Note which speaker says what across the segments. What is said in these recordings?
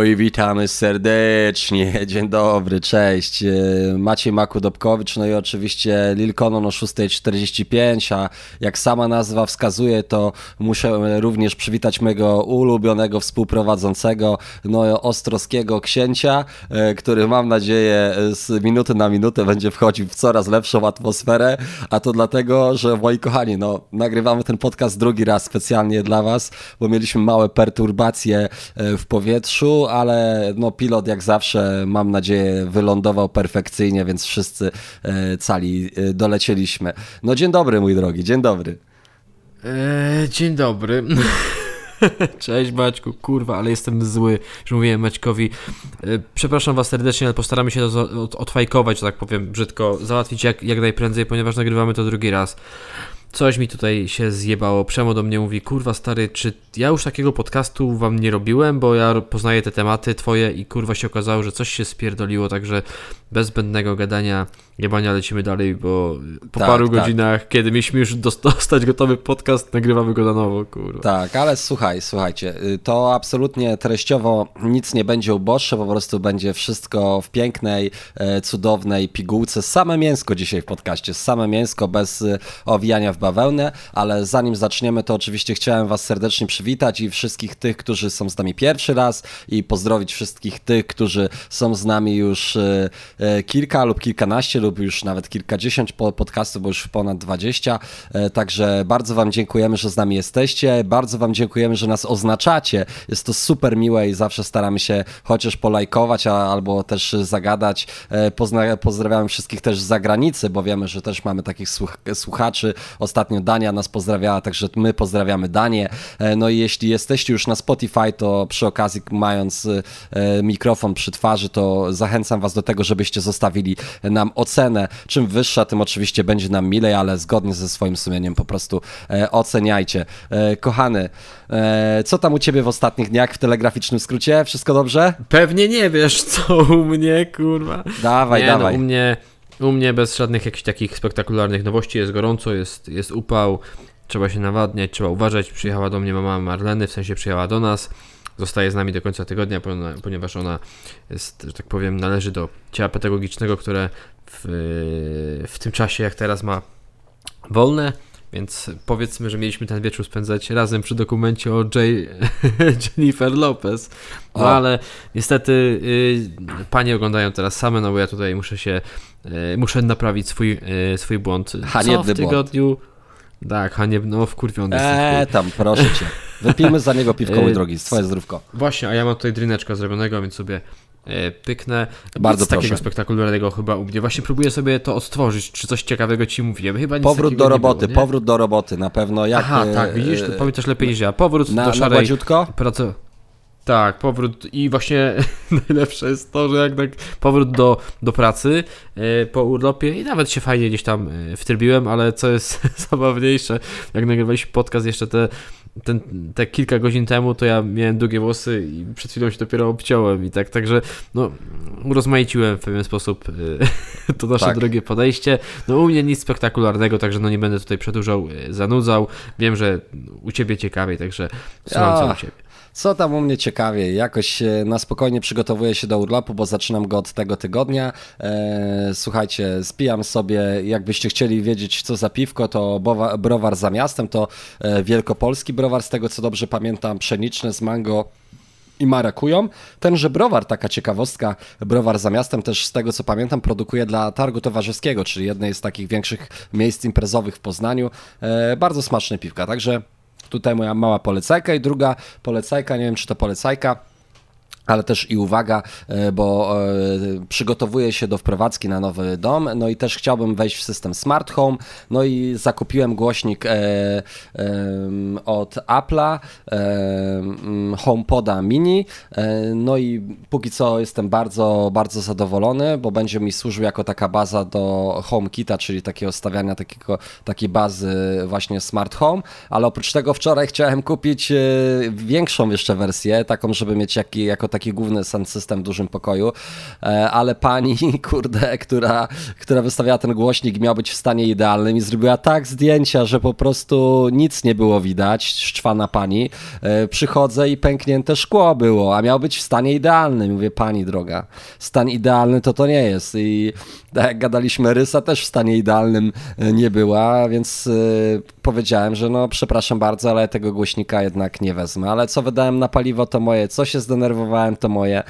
Speaker 1: Oj, witamy serdecznie. Dzień dobry, cześć. E, Maciej Makudobkowicz, no i oczywiście Lilkonon o 6.45, a jak sama nazwa wskazuje, to muszę również przywitać mojego ulubionego współprowadzącego, no ostrowskiego księcia, e, który mam nadzieję z minuty na minutę będzie wchodził w coraz lepszą atmosferę, a to dlatego, że moi kochani, no nagrywamy ten podcast drugi raz specjalnie dla was, bo mieliśmy małe perturbacje e, w powietrzu, ale no pilot jak zawsze mam nadzieję wylądował perfekcyjnie, więc wszyscy e, cali e, dolecieliśmy. No dzień dobry mój drogi, dzień dobry.
Speaker 2: Eee, dzień dobry. Cześć Maćku, kurwa, ale jestem zły. Już mówiłem Maćkowi. Przepraszam was serdecznie, ale postaramy się to odfajkować, że tak powiem brzydko, załatwić jak, jak najprędzej, ponieważ nagrywamy to drugi raz. Coś mi tutaj się zjebało. Przemo do mnie mówi, kurwa stary, czy ja już takiego podcastu wam nie robiłem, bo ja poznaję te tematy twoje i kurwa się okazało, że coś się spierdoliło, także bez zbędnego gadania, jebania lecimy dalej, bo po tak, paru tak. godzinach, kiedy mieliśmy już dostać gotowy podcast, nagrywamy go na nowo, kurwa.
Speaker 1: Tak, ale słuchaj, słuchajcie, y, to absolutnie treściowo nic nie będzie uboższe, po prostu będzie wszystko w pięknej, e, cudownej pigułce. Same mięsko dzisiaj w podcaście, same mięsko bez y, owijania w bawełnę, ale zanim zaczniemy, to oczywiście chciałem was serdecznie przywitać i wszystkich tych, którzy są z nami pierwszy raz i pozdrowić wszystkich tych, którzy są z nami już y, E, kilka lub kilkanaście lub już nawet kilkadziesiąt podcastów, bo już ponad 20. E, także bardzo Wam dziękujemy, że z nami jesteście. Bardzo Wam dziękujemy, że nas oznaczacie. Jest to super miłe i zawsze staramy się chociaż polajkować albo też zagadać. E, pozna pozdrawiamy wszystkich też z zagranicy, bo wiemy, że też mamy takich słuch słuchaczy. Ostatnio Dania nas pozdrawiała, także my pozdrawiamy Danię. No jeśli jesteście już na Spotify, to przy okazji mając mikrofon przy twarzy, to zachęcam Was do tego, żebyście zostawili nam ocenę. Czym wyższa, tym oczywiście będzie nam milej, ale zgodnie ze swoim sumieniem po prostu e, oceniajcie. E, kochany, e, co tam u ciebie w ostatnich dniach w telegraficznym skrócie? Wszystko dobrze?
Speaker 2: Pewnie nie wiesz, co u mnie, kurwa.
Speaker 1: Dawaj,
Speaker 2: nie,
Speaker 1: dawaj.
Speaker 2: No, u mnie... U mnie bez żadnych jakichś takich spektakularnych nowości jest gorąco, jest, jest upał, trzeba się nawadniać, trzeba uważać. Przyjechała do mnie mama Marleny, w sensie przyjechała do nas zostaje z nami do końca tygodnia, ponieważ ona jest, że tak powiem, należy do ciała pedagogicznego, które w, w tym czasie, jak teraz ma wolne, więc powiedzmy, że mieliśmy ten wieczór spędzać razem przy dokumencie o Jay, Jennifer Lopez. No o. ale niestety y, panie oglądają teraz same, no bo ja tutaj muszę się, y, muszę naprawić swój, y, swój błąd. Co w tygodniu... Błąd. Tak, Hanieb, no wkurwiony
Speaker 1: Eee, tam, proszę cię. Wypijmy za niego piwko, mój drogi, twoje zdrówko.
Speaker 2: Właśnie, a ja mam tutaj drineczka zrobionego, więc sobie e, pyknę. Bardzo Nic proszę. takiego spektakularnego chyba u mnie. Właśnie próbuję sobie to odtworzyć, czy coś ciekawego ci mówiłem. Chyba nic
Speaker 1: Powrót do roboty, było, powrót do roboty, na pewno. Jak,
Speaker 2: Aha, tak, widzisz, to pamiętasz lepiej niż ja. Powrót na, do szarej...
Speaker 1: Na
Speaker 2: pracy. Tak, powrót i właśnie najlepsze jest to, że jak tak powrót do, do pracy e, po urlopie i nawet się fajnie gdzieś tam e, wtrybiłem, ale co jest zabawniejsze, jak nagrywaliśmy podcast jeszcze te, ten, te kilka godzin temu, to ja miałem długie włosy i przed chwilą się dopiero obciąłem i tak, także no urozmaiciłem w pewien sposób e, to nasze tak. drogie podejście. No u mnie nic spektakularnego, także no nie będę tutaj przedłużał, zanudzał. Wiem, że u Ciebie ciekawiej, także słucham co u Ciebie.
Speaker 1: Co tam u mnie ciekawie? Jakoś na spokojnie przygotowuję się do urlopu, bo zaczynam go od tego tygodnia. E, słuchajcie, spijam sobie, jakbyście chcieli wiedzieć co za piwko, to browar za miastem, to e, wielkopolski browar, z tego co dobrze pamiętam, pszeniczny z mango i marakują. Tenże browar, taka ciekawostka, browar za miastem też z tego co pamiętam produkuje dla targu towarzyskiego, czyli jednej z takich większych miejsc imprezowych w Poznaniu. E, bardzo smaczne piwka, także Tutaj moja mała polecajka i druga polecajka, nie wiem czy to polecajka, ale też i uwaga, e, bo e, przygotowuję się do wprowadzki na nowy dom, no i też chciałbym wejść w system Smart Home, no i zakupiłem głośnik e, od Apple'a, HomePoda Mini, no i póki co jestem bardzo, bardzo zadowolony, bo będzie mi służył jako taka baza do HomeKita, czyli takiego stawiania takiego, takiej bazy właśnie Smart Home, ale oprócz tego wczoraj chciałem kupić większą jeszcze wersję, taką, żeby mieć jak, jako taki taki główny sound system w dużym pokoju, e, ale pani, kurde, która, która wystawiała ten głośnik miał być w stanie idealnym i zrobiła tak zdjęcia, że po prostu nic nie było widać, szczwana pani. E, przychodzę i pęknięte szkło było, a miał być w stanie idealnym. Mówię, pani droga, stan idealny to to nie jest i tak jak gadaliśmy, Rysa też w stanie idealnym e, nie była, więc powiedziałem, że no przepraszam bardzo, ale tego głośnika jednak nie wezmę. Ale co wydałem na paliwo to moje, co się zdenerwowałem to moje.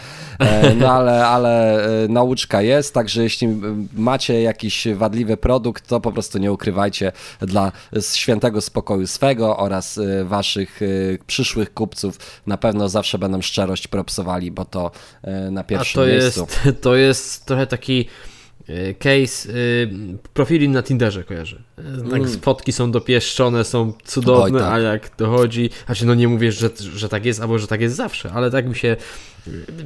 Speaker 1: No ale, ale nauczka jest, także jeśli macie jakiś wadliwy produkt, to po prostu nie ukrywajcie dla świętego spokoju swego oraz y, waszych przyszłych kupców. Na pewno zawsze będą szczerość propsowali, bo to na pierwszym
Speaker 2: A to
Speaker 1: miejscu.
Speaker 2: Jest, to jest trochę taki case profili na Tinderze kojarzy. Tak, mm. fotki są dopieszczone, są cudowne, Oj, tak. a jak dochodzi, znaczy no nie mówię, że, że tak jest, albo że tak jest zawsze, ale tak mi się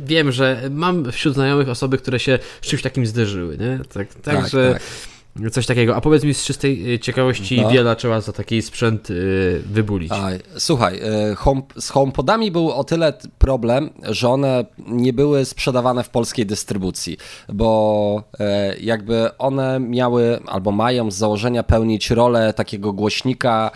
Speaker 2: wiem, że mam wśród znajomych osoby, które się z czymś takim zderzyły, nie? Tak, tak, tak że... Tak Coś takiego. A powiedz mi z czystej y, ciekawości, no. wiele trzeba za taki sprzęt y, wybulić. A,
Speaker 1: słuchaj, y, home, z HomePodami był o tyle problem, że one nie były sprzedawane w polskiej dystrybucji, bo jakby one miały albo mają z założenia pełnić rolę takiego głośnika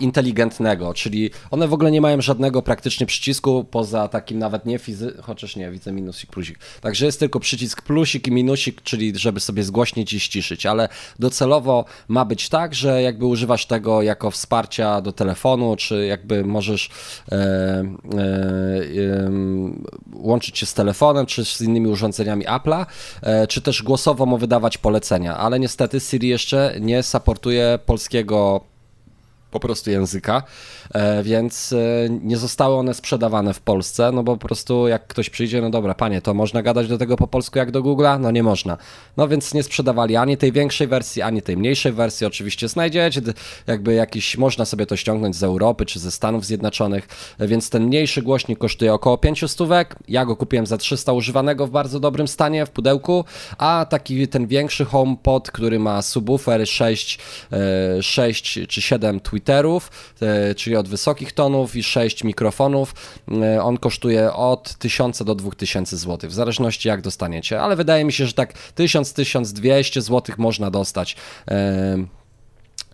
Speaker 1: inteligentnego, czyli one w ogóle nie mają żadnego praktycznie przycisku poza takim nawet nie fizy... chociaż nie, widzę minusik, plusik. Także jest tylko przycisk plusik i minusik, czyli żeby sobie zgłośnić i ściszyć ale docelowo ma być tak, że jakby używasz tego jako wsparcia do telefonu, czy jakby możesz e, e, łączyć się z telefonem, czy z innymi urządzeniami Apple'a, e, czy też głosowo mu wydawać polecenia, ale niestety Siri jeszcze nie supportuje polskiego po prostu języka, e, więc e, nie zostały one sprzedawane w Polsce, no bo po prostu jak ktoś przyjdzie, no dobra, panie, to można gadać do tego po polsku jak do Google'a? No nie można. No więc nie sprzedawali ani tej większej wersji, ani tej mniejszej wersji. Oczywiście znajdziecie, jakby jakiś, można sobie to ściągnąć z Europy czy ze Stanów Zjednoczonych, e, więc ten mniejszy głośnik kosztuje około 500 stówek. Ja go kupiłem za 300 używanego w bardzo dobrym stanie, w pudełku, a taki ten większy HomePod, który ma subwoofer 6, 6 czy 7 tweetów, tweeterów, e, czyli od wysokich tonów i 6 mikrofonów. E, on kosztuje od 1000 do 2000 zł, w zależności jak dostaniecie, ale wydaje mi się, że tak 1000-1200 zł można dostać.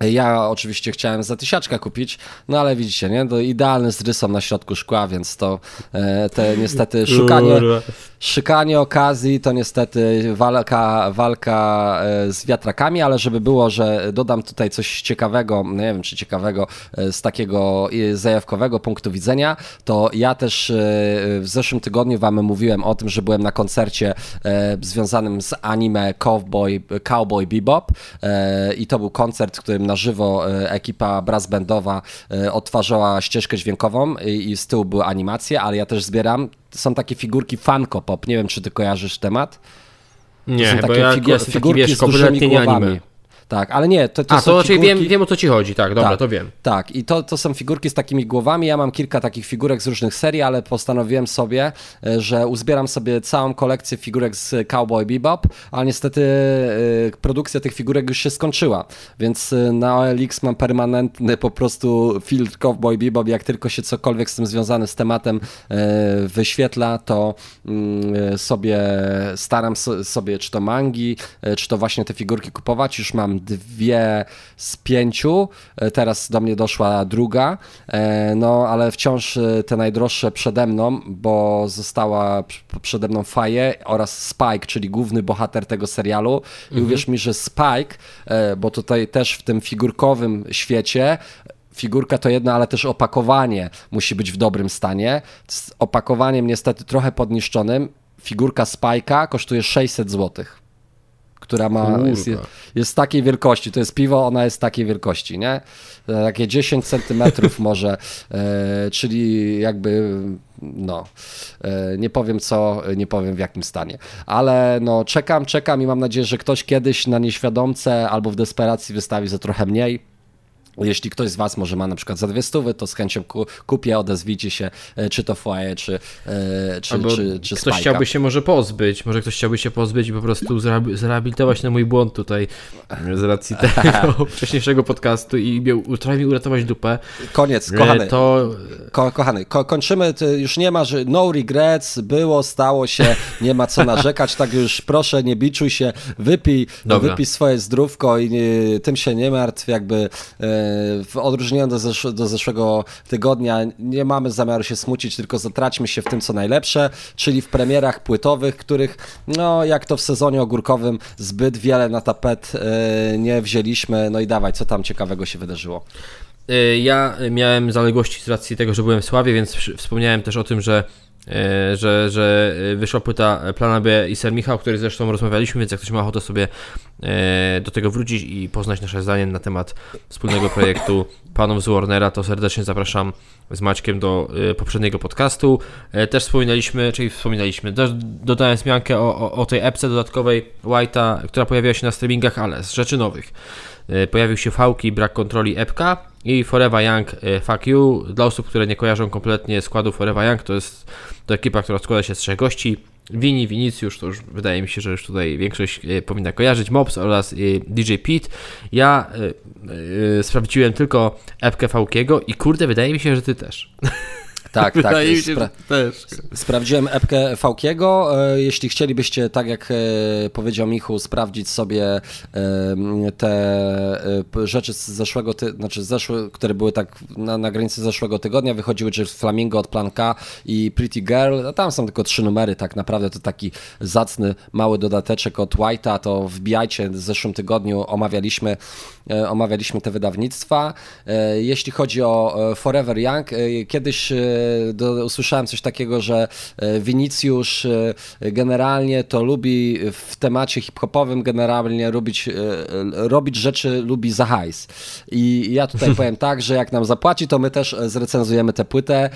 Speaker 1: E, ja oczywiście chciałem za tysiaczka kupić, no ale widzicie, nie? To idealny z rysą na środku szkła, więc to te niestety szukanie, szykanie okazji to niestety walka, walka e, z wiatrakami, ale żeby było, że dodam tutaj coś ciekawego, no nie wiem czy ciekawego e, z takiego e, zajawkowego punktu widzenia, to ja też w zeszłym tygodniu wam mówiłem o tym, że byłem na koncercie związanym z anime Cowboy, Cowboy Bebop i to był koncert, w którym na żywo ekipa brass bandowa odtwarzała ścieżkę dźwiękową i z tyłu były animacje, ale ja też zbieram są takie figurki Funko Pop. Nie wiem, czy ty kojarzysz temat?
Speaker 2: Nie, to
Speaker 1: są
Speaker 2: takie ja figu figurki wiesz, z dużymi głowami. Anime.
Speaker 1: Tak, ale nie, to, to
Speaker 2: A, to figurki... wiem, wiem o co ci chodzi, tak, dobra, tak, to wiem.
Speaker 1: Tak, i to, to są figurki z takimi głowami. Ja mam kilka takich figurek z różnych serii, ale postanowiłem sobie, e, że uzbieram sobie całą kolekcję figurek z Cowboy Bebop, ale niestety y, produkcja tych figurek już się skończyła, więc e, na OLX mam permanentny po prostu filtr Cowboy Bebop. Jak tylko się cokolwiek z tym związane z tematem wyświetla, to y, sobie staram so, sobie, czy to mangi, czy to właśnie te figurki kupować. Już mam dwie z pięciu, e, teraz do mnie doszła druga, e, no ale wciąż e, te najdroższe przede mną, bo została przede mną Faye oraz Spike, czyli główny bohater tego serialu i mhm. uwierz mi, że Spike, bo tutaj też w tym figurkowym świecie figurka to jedna, ale też opakowanie musi być w dobrym stanie. Z opakowaniem niestety trochę podniszczonym. Figurka Spike'a kosztuje 600 złotych która ma, jest, jest takiej wielkości, to jest piwo, ona jest takiej wielkości, nie? Takie 10 centymetrów może, e, czyli jakby no, e, nie powiem co, nie powiem w jakim stanie, ale no czekam, czekam i mam nadzieję, że ktoś kiedyś na nieświadomce albo w desperacji wystawi za trochę mniej Jeśli ktoś z Was może ma na przykład za dwie stówy, to z chęcią kupię, odezwijcie się, e, czy to Foyer, czy, e, czy,
Speaker 2: Albo
Speaker 1: czy, czy
Speaker 2: Ktoś chciałby się może pozbyć, może ktoś chciałby się pozbyć i po prostu zrehabilitować na mój błąd tutaj z racji tego wcześniejszego podcastu i trochę mi uratować dupę.
Speaker 1: Koniec, e, kochany. To... Ko kochany, ko kończymy, już nie ma, że no regrets, było, stało się, nie ma co narzekać, tak już proszę, nie biczuj się, wypij, wypij swoje zdrówko i nie, tym się nie martw, jakby w odróżnieniu do, zesz do zeszłego tygodnia nie mamy zamiaru się smucić, tylko zatraćmy się w tym, co najlepsze, czyli w premierach płytowych, których, no jak to w sezonie ogórkowym, zbyt wiele na tapet e, nie wzięliśmy. No i dawaj, co tam ciekawego się wydarzyło?
Speaker 2: E, ja miałem zaległości z racji tego, że byłem w Sławie, więc wspomniałem też o tym, że że, że wyszła płyta Plana B i Ser Michał, o której zresztą rozmawialiśmy, więc jak ktoś ma ochotę sobie e, do tego wrócić i poznać nasze zdanie na temat wspólnego projektu panów z Warnera, to serdecznie zapraszam z Maćkiem do e, poprzedniego podcastu. Też wspominaliśmy, czyli wspominaliśmy, dodałem zmiankę o, o, o tej epce dodatkowej White'a, która pojawiła się na streamingach, ale z rzeczy nowych. Pojawił się fałki, brak kontroli epka i Forever Young Fuck You. Dla osób, które nie kojarzą kompletnie składu Forever Young, to jest to ekipa, która składa się z trzech gości. Wini, Winicjusz, to już wydaje mi się, że już tutaj większość e, powinna kojarzyć, Mobs oraz e, DJ Pete. Ja e, sprawdziłem tylko epkę Fałkiego i kurde, wydaje mi się, że ty też.
Speaker 1: Tak, tak. Spra też. Sprawdziłem epkę Fałkiego. E, jeśli chcielibyście, tak jak e, powiedział Michu, sprawdzić sobie te e, rzeczy z zeszłego, ty znaczy zeszłe, które były tak na, na granicy zeszłego tygodnia, wychodziły czy Flamingo od Planka i Pretty Girl. No, tam są tylko trzy numery, tak naprawdę to taki zacny, mały dodateczek od White'a, to wbijajcie, w zeszłym tygodniu omawialiśmy, omawialiśmy te wydawnictwa. Jeśli chodzi o Forever Young, kiedyś do, usłyszałem coś takiego, że e, Winicjusz e, generalnie to lubi w temacie hip-hopowym generalnie robić, e, robić rzeczy lubi za hajs. I ja tutaj powiem tak, że jak nam zapłaci, to my też zrecenzujemy tę płytę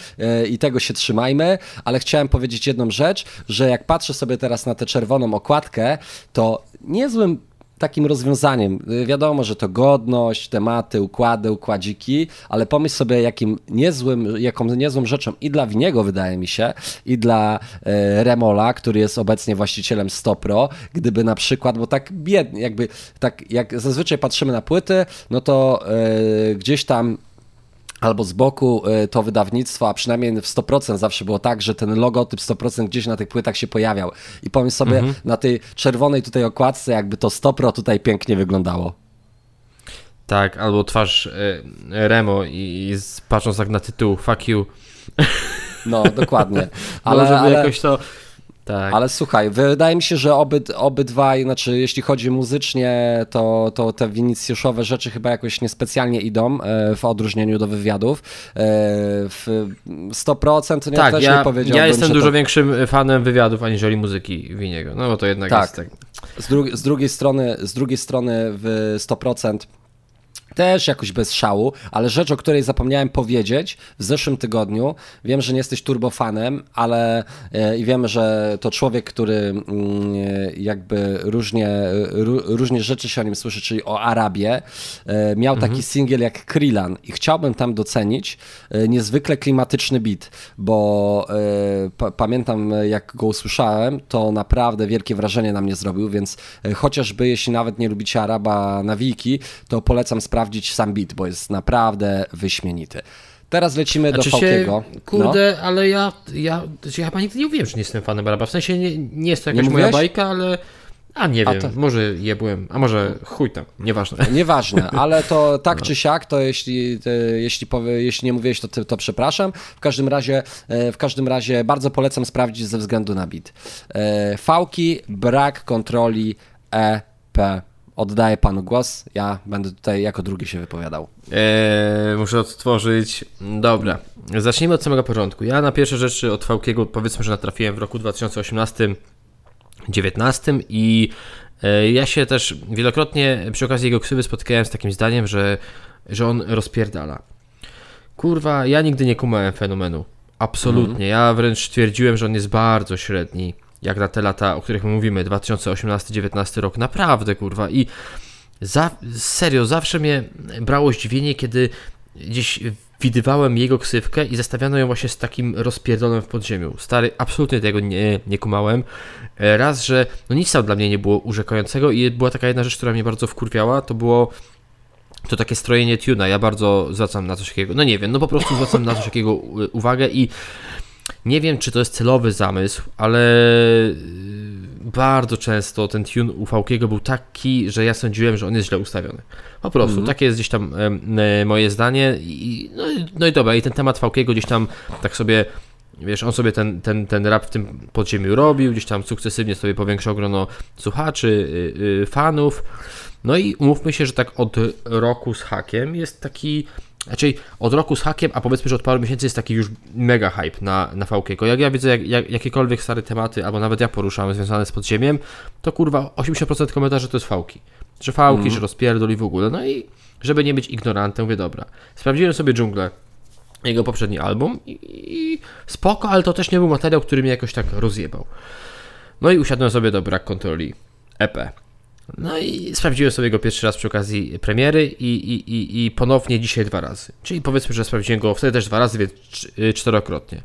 Speaker 1: i tego się trzymajmy, ale chciałem powiedzieć jedną rzecz, że jak patrzę sobie teraz na tę czerwoną okładkę, to niezłym takim rozwiązaniem. Wiadomo, że to godność, tematy, układy, układziki, ale pomyśl sobie, jakim niezłym, jaką niezłą rzeczą i dla Winiego, wydaje mi się, i dla e, Remola, który jest obecnie właścicielem Stopro, gdyby na przykład, bo tak biednie, jakby tak jak zazwyczaj patrzymy na płyty, no to e, gdzieś tam albo z boku y, to wydawnictwo, a przynajmniej w 100% zawsze było tak, że ten logotyp 100% gdzieś na tych płytach się pojawiał. I pomyśl sobie, mhm. na tej czerwonej tutaj okładce, jakby to 100% tutaj pięknie wyglądało.
Speaker 2: Tak, albo twarz y, Remo i, i patrząc tak na tytuł Fuck you.
Speaker 1: No, dokładnie. Ale,
Speaker 2: Może ale... jakoś to tak.
Speaker 1: Ale słuchaj, wydaje mi się, że obyd, obydwaj, znaczy jeśli chodzi muzycznie, to, to te winicjuszowe rzeczy chyba jakoś niespecjalnie idą e, w odróżnieniu do wywiadów. E, w 100% nie, tak, też
Speaker 2: ja,
Speaker 1: nie powiedziałbym,
Speaker 2: Ja jestem dużo to... większym fanem wywiadów aniżeli muzyki Winiego, no bo to jednak tak. jest tak.
Speaker 1: Z, dru z, drugiej strony, z drugiej strony w 100% też jakoś bez szału, ale rzecz, o której zapomniałem powiedzieć w zeszłym tygodniu, wiem, że nie jesteś turbofanem, ale e, i wiem, że to człowiek, który mm, jakby różnie, różnie rzeczy się o nim słyszy, czyli o Arabię, e, miał mhm. taki singiel jak Krillan i chciałbym tam docenić e, niezwykle klimatyczny beat, bo pamiętam jak go usłyszałem, to naprawdę wielkie wrażenie na mnie zrobił, więc chociażby jeśli nawet nie lubicie Araba na wiki, to polecam sprawdzić sprawdzić sam beat, bo jest naprawdę wyśmienity. Teraz lecimy do Falkiego.
Speaker 2: Kurde, no. ale ja, ja, ja chyba nigdy nie mówiłem, że nie jestem fanem Baraba. W sensie nie, nie jest to jakaś moja bajka, ale... A nie wiem, to... może je byłem, a może chuj tam, nieważne.
Speaker 1: Nieważne, ale to tak no. czy siak, to jeśli, jeśli, powie, jeśli nie mówiłeś, to, to przepraszam. W każdym razie e, w każdym razie bardzo polecam sprawdzić ze względu na bit. E, fałki, brak kontroli EP Oddaję panu głos. Ja będę tutaj jako drugi się wypowiadał.
Speaker 2: Eee, muszę odtworzyć. Dobra. Zacznijmy od samego początku. Ja na pierwsze rzeczy od Fałkiego powiedzmy, że natrafiłem w roku 2018 19 i e, ja się też wielokrotnie przy okazji jego ksywy spotkałem z takim zdaniem, że, że on rozpierdala. Kurwa, ja nigdy nie kumałem fenomenu. Absolutnie. Mm. Ja wręcz twierdziłem, że on jest bardzo średni jak na te lata, o których my mówimy, 2018-19 rok, naprawdę kurwa. I za, serio, zawsze mnie brało zdziwienie, kiedy gdzieś widywałem jego ksywkę i zestawiano ją właśnie z takim rozpierdolonym w podziemiu. Stary, absolutnie tego nie, nie kumałem. E, raz, że no nic tam dla mnie nie było urzekającego i była taka jedna rzecz, która mnie bardzo wkurwiała, to było to takie strojenie tuna. Ja bardzo zwracam na coś takiego, no nie wiem, no po prostu zwracam na coś takiego uwagę i nie wiem, czy to jest celowy zamysł, ale y, bardzo często ten tune u Fałkiego był taki, że ja sądziłem, że on jest źle ustawiony. Po prostu, mm -hmm. takie jest gdzieś tam e, moje zdanie. I, no, no, i dobra, i ten temat Fałkiego gdzieś tam tak sobie wiesz, on sobie ten, ten, ten rap w tym podziemiu robił, gdzieś tam sukcesywnie sobie powiększał grono słuchaczy, y, y, fanów. No i umówmy się, że tak od roku z hakiem jest taki Raczej od roku z hakiem, a powiedzmy, że od paru miesięcy jest taki już mega hype na, na VK. Jak ja widzę jak, jak, jakiekolwiek stare tematy, albo nawet ja poruszałem związane z podziemiem, to kurwa 80% komentarzy to jest fałki. Że fałki, mm. że rozpierdoli w ogóle. No i żeby nie być ignorantem, mówię dobra. Sprawdziłem sobie dżunglę, jego poprzedni album i, i spoko, ale to też nie był materiał, który mnie jakoś tak rozjebał. No i usiadłem sobie do brak kontroli EP. No i sprawdziłem sobie go pierwszy raz przy okazji premiery i, i, i, i ponownie dzisiaj dwa razy. Czyli powiedzmy, że sprawdziłem go wtedy też dwa razy, więc y, czterokrotnie.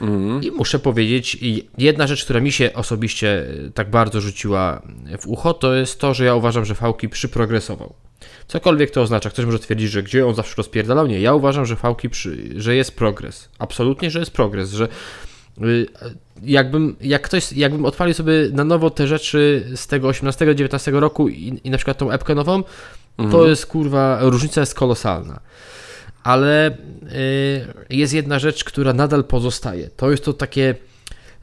Speaker 2: Mm. I muszę powiedzieć, jedna rzecz, która mi się osobiście y, tak bardzo rzuciła w ucho, to jest to, że ja uważam, że Fałki przyprogresował. Cokolwiek to oznacza, ktoś może twierdzić, że gdzie on zawsze rozpierdalał, nie. Ja uważam, że Fałki, przy, że jest progres. Absolutnie, że jest progres, że jakbym, jak ktoś, jakbym odpalił sobie na nowo te rzeczy z tego 18-19 roku i, i, na przykład tą epkę nową, mhm. to jest kurwa, różnica jest kolosalna. Ale y, jest jedna rzecz, która nadal pozostaje. To jest to takie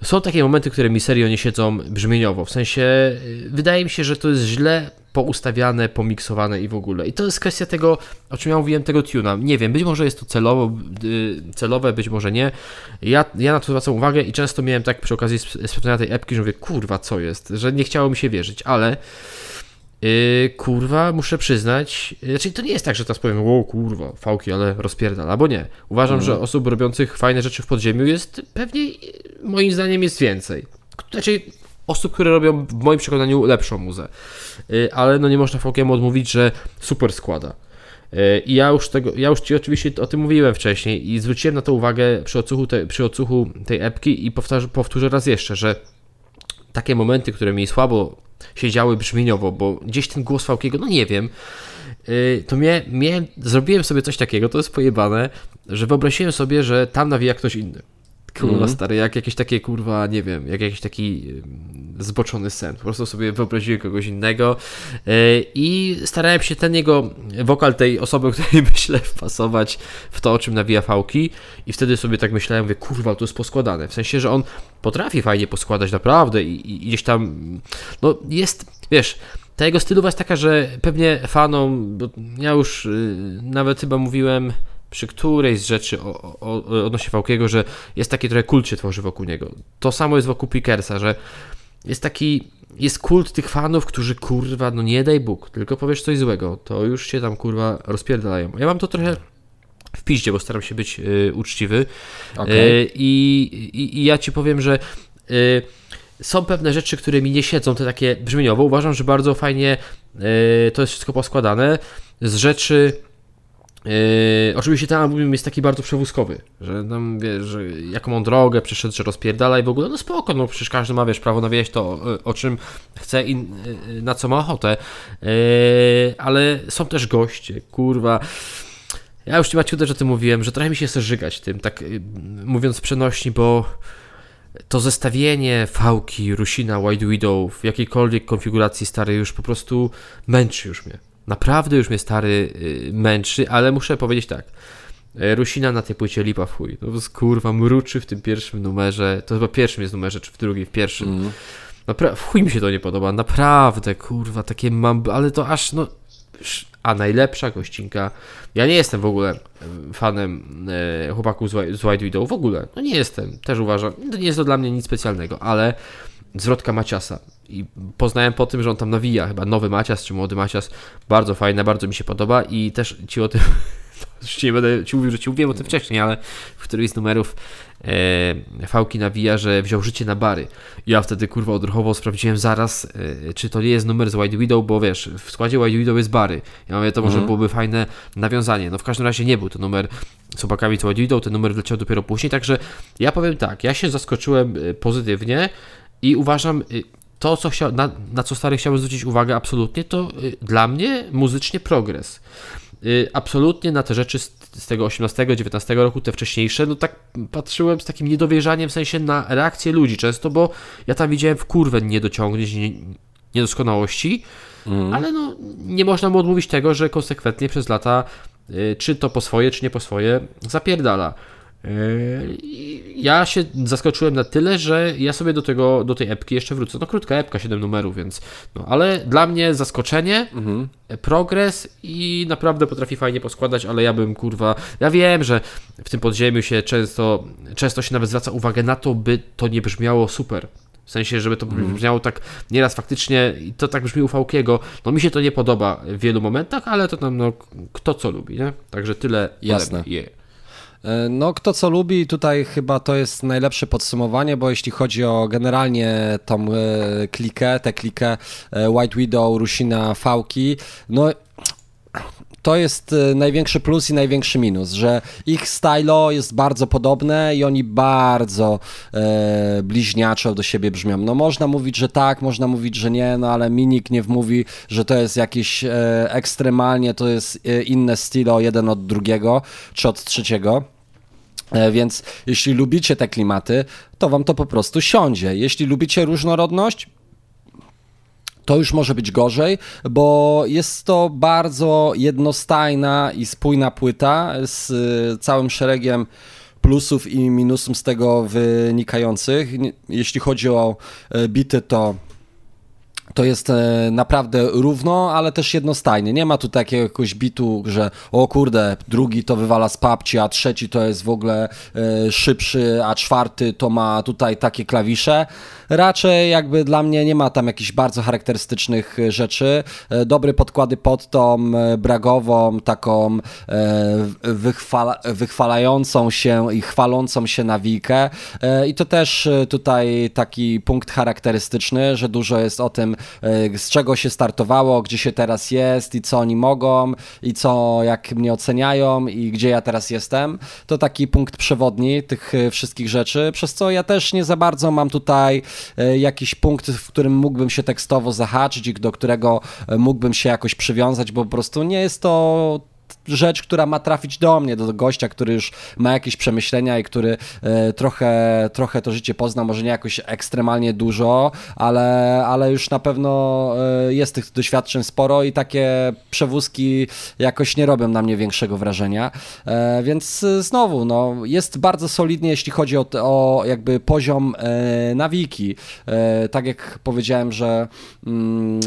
Speaker 2: są takie momenty, które mi serio nie siedzą brzmieniowo. W sensie, y, wydaje mi się, że to jest źle poustawiane, pomiksowane i w ogóle. I to jest kwestia tego, o czym ja mówiłem, tego tuna. Nie wiem, być może jest to celowo, y, celowe, być może nie. Ja, ja na to zwracam uwagę i często miałem tak przy okazji sprawdzenia tej epki, że mówię, kurwa, co jest? Że nie chciało mi się wierzyć, ale Yy, kurwa, muszę przyznać, yy, znaczy to nie jest tak, że teraz powiem, o kurwa, fałki, ale rozpierdala, albo nie. Uważam, mm. że osób robiących fajne rzeczy w podziemiu jest pewnie, yy, moim zdaniem, jest więcej. Znaczy, osób, które robią w moim przekonaniu lepszą muzę. Yy, ale no nie można fałkiemu odmówić, że super składa. Yy, I ja już, tego, ja już Ci oczywiście o tym mówiłem wcześniej i zwróciłem na to uwagę przy odsłuchu, te, przy odsłuchu tej epki i powtarzę, powtórzę raz jeszcze, że takie momenty, które mi słabo siedziały brzmieniowo, bo gdzieś ten głos Fałkiego, no nie wiem, yy, to mnie, mnie, zrobiłem sobie coś takiego, to jest pojebane, że wyobraziłem sobie, że tam nawija ktoś inny. Kurwa mm. stary, jak jakieś takie kurwa, nie wiem, jak jakiś taki zboczony sen. Po prostu sobie wyobraziłem kogoś innego yy, i starałem się ten jego wokal tej osoby, o której myślę, wpasować w to, o czym nawija fałki i wtedy sobie tak myślałem, mówię, kurwa, to jest poskładane. W sensie, że on potrafi fajnie poskładać naprawdę i, i gdzieś tam, no jest, wiesz, ta jego stylowa jest taka, że pewnie fanom, bo ja już yy, nawet chyba mówiłem przy którejś z rzeczy o, o, odnośnie Fałkiego, że jest taki trochę kult się tworzy wokół niego. To samo jest wokół Pickersa, że jest taki, jest kult tych fanów, którzy kurwa, no nie daj Bóg, tylko powiesz coś złego, to już się tam kurwa rozpierdalają. Ja mam to trochę w piździe, bo staram się być y, uczciwy. Okay. Y, i, i, ja ci powiem, że y, są pewne rzeczy, które mi nie siedzą, te takie brzmieniowo. Uważam, że bardzo fajnie y, to jest wszystko poskładane z rzeczy Yy, oczywiście ten album jest taki bardzo przewózkowy, że tam wiesz, jaką on drogę przeszedł, że rozpierdala i w ogóle, no spoko, no przecież każdy ma, wiesz, prawo nawijać to, o, o czym chce i yy, na co ma ochotę, yy, ale są też goście, kurwa. Ja już Ci Maciu też o tym mówiłem, że trochę mi się chce żygać tym, tak yy, mówiąc przenośni, bo to zestawienie fałki, Rusina, White Widow w jakiejkolwiek konfiguracji starej już po prostu męczy już mnie. Naprawdę już mnie stary yy, męczy, ale muszę powiedzieć tak. Y, Rusina na tej płycie lipa w chuj. No kurwa, mruczy w tym pierwszym numerze. To chyba pierwszym jest numerze, czy w drugim, w pierwszym. Mm. Napra- w chuj mi się to nie podoba. Naprawdę, kurwa, takie mam... Ale to aż, no... A najlepsza gościnka... Ja nie jestem w ogóle y, fanem e, chłopaków z, z White Widow. W ogóle. No nie jestem. Też uważam. To nie jest to dla mnie nic specjalnego, ale zwrotka Maciasa i poznałem po tym, że on tam nawija, chyba nowy Macias czy młody Macias, bardzo fajne, bardzo mi się podoba i też ci o tym Oczywiście nie będę ci mówił, że ci mówiłem o tym wcześniej, ale w którymś z numerów e, Fałki nawija, że wziął życie na bary. Ja wtedy kurwa odruchowo sprawdziłem zaraz, e, czy to nie jest numer z White Widow, bo wiesz, w składzie White Widow jest bary. Ja mówię, to może mhm. byłoby fajne nawiązanie. No w każdym razie nie był to numer z chłopakami z White Widow, ten numer wleciał dopiero później, także ja powiem tak, ja się zaskoczyłem e, pozytywnie i uważam, e, to, co chcia, na, na co stary chciałbym zwrócić uwagę absolutnie, to y, dla mnie muzycznie progres. Y, absolutnie na te rzeczy z, z tego 18-19 roku, te wcześniejsze, no tak patrzyłem z takim niedowierzaniem, w sensie na reakcję ludzi często, bo ja tam widziałem w kurwę niedociągnięć, nie, niedoskonałości, mm. ale no nie można mu odmówić tego, że konsekwentnie przez lata, y, czy to po swoje, czy nie po swoje, zapierdala. Yy, ja się zaskoczyłem na tyle, że ja sobie do tego, do tej epki jeszcze wrócę. No krótka epka, 7 numerów, więc no, ale dla mnie zaskoczenie, mhm. progres i naprawdę potrafi fajnie poskładać, ale ja bym kurwa, ja wiem, że w tym podziemiu się często, często się nawet zwraca uwagę na to, by to nie brzmiało super. W sensie, żeby to mhm. brzmiało tak nieraz faktycznie, i to tak brzmi u Fałkiego. No mi się to nie podoba w wielu momentach, ale to tam no, kto co lubi, nie? Także tyle.
Speaker 1: Jasne. Yeah. E, no, kto co lubi, tutaj chyba to jest najlepsze podsumowanie, bo jeśli chodzi o generalnie tą e, klikę, tę klikę e, White Widow, Rusina, Fałki, no to jest największy plus i największy minus, że ich stylo jest bardzo podobne i oni bardzo e, bliźniaczo do siebie brzmią. No można mówić, że tak, można mówić, że nie, no ale Minik nie mówi, że to jest jakieś e, ekstremalnie, to jest inne stylo jeden od drugiego czy od trzeciego. E, więc jeśli lubicie te klimaty, to wam to po prostu siądzie. Jeśli lubicie różnorodność, to już może być gorzej, bo jest to bardzo jednostajna i spójna płyta z e, całym szeregiem plusów i minusów z tego wynikających. Jeśli chodzi o e, bity, to to jest e, naprawdę równo, ale też jednostajnie. Nie ma tu takiego jakiegoś bitu, że o kurde, drugi to wywala z papci, a trzeci to jest w ogóle e, szybszy, a czwarty to ma tutaj takie klawisze. Raczej jakby dla mnie nie ma tam jakichś bardzo charakterystycznych rzeczy. E, dobre podkłady pod tą bragową, taką wychwala, wychwalającą się i chwalącą się nawikę. I to też tutaj taki punkt charakterystyczny, że dużo jest o tym, E, z czego się startowało, gdzie się teraz jest i co oni mogą i co, jak mnie oceniają i gdzie ja teraz jestem. To taki punkt przewodni tych e, wszystkich rzeczy, przez co ja też nie za bardzo mam tutaj e, jakiś punkt, w którym mógłbym się tekstowo zahaczyć i do którego mógłbym się jakoś przywiązać, bo po prostu nie jest to rzecz, która ma trafić do mnie, do gościa, który już ma jakieś przemyślenia i który e, trochę, trochę to życie pozna, może nie jakoś ekstremalnie dużo, ale, ale już na pewno e, jest tych doświadczeń sporo i takie przewózki jakoś nie robią na mnie większego wrażenia. E, więc znowu, no, jest bardzo solidnie, jeśli chodzi o, o jakby poziom nawiki. Tak jak powiedziałem, że mm,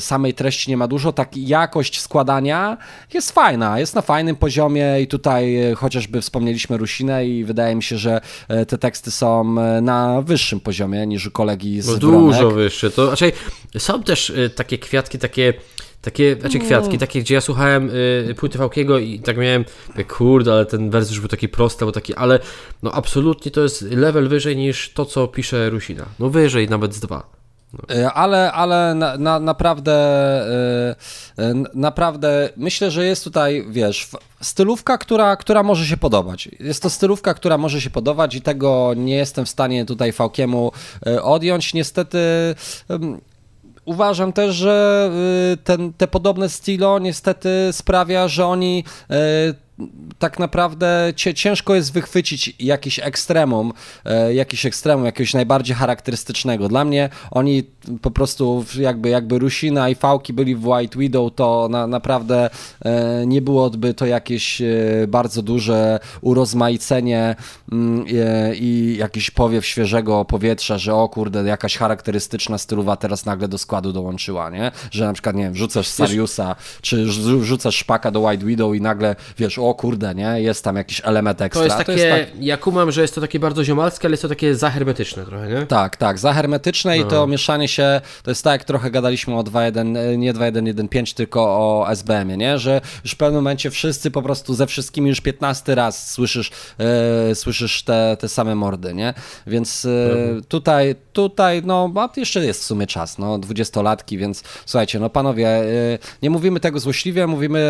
Speaker 1: samej treści nie ma dużo, tak jakość składania jest fajna fajna, jest na fajnym poziomie i tutaj e, chociażby wspomnieliśmy Rusinę i wydaje mi się, że e, te teksty są e, na wyższym poziomie niż u kolegi z no,
Speaker 2: Dużo wyższe. To, znaczy, są też takie kwiatki, takie takie, znaczy no. kwiatki, takie, gdzie ja słuchałem y, płyty Fałkiego i tak miałem, kurde, ale ten wers już był taki prosty, bo taki, ale no absolutnie to jest level wyżej niż to, co pisze Rusina. No wyżej nawet z dwa.
Speaker 1: E, ale, ale na, na, naprawdę, e, e, naprawdę myślę, że jest tutaj, wiesz, stylówka, która, która może się podobać. Jest to stylówka, która może się podobać i tego nie jestem w stanie tutaj Fałkiemu odjąć. Niestety uważam też, że ten, te podobne stylo niestety sprawia, że oni tak naprawdę ciężko jest wychwycić jakiś ekstremum, e, jakiś ekstremum, jakiegoś najbardziej charakterystycznego. Dla mnie oni po prostu jakby, jakby Rusina i Fałki byli w White Widow, to na, naprawdę e, nie byłoby to jakieś e, bardzo duże urozmaicenie mm, i jakiś powiew świeżego powietrza, że o kurde, jakaś charakterystyczna stylowa teraz nagle do składu dołączyła, nie? Że na przykład, nie wiem, rzucasz Sariusa, czy rzucasz Szpaka do White Widow i nagle, wiesz, o o kurde, nie, jest tam jakiś element ekstra.
Speaker 2: To jest takie, to jest tak... ja kumam, że jest to takie bardzo ziomalskie, ale jest to takie zahermetyczne trochę, nie?
Speaker 1: Tak, tak, zahermetyczne no. i to mieszanie się, to jest tak, jak trochę gadaliśmy o 2.1, nie 2.1.1.5, tylko o SBM-ie, nie, że już w pewnym momencie wszyscy po prostu ze wszystkimi już 15 raz słyszysz, e, słyszysz te, te same mordy, nie, więc mhm. tutaj, tutaj, no, jeszcze jest w sumie czas, no, dwudziestolatki, więc słuchajcie, no panowie, e, nie mówimy tego złośliwie, mówimy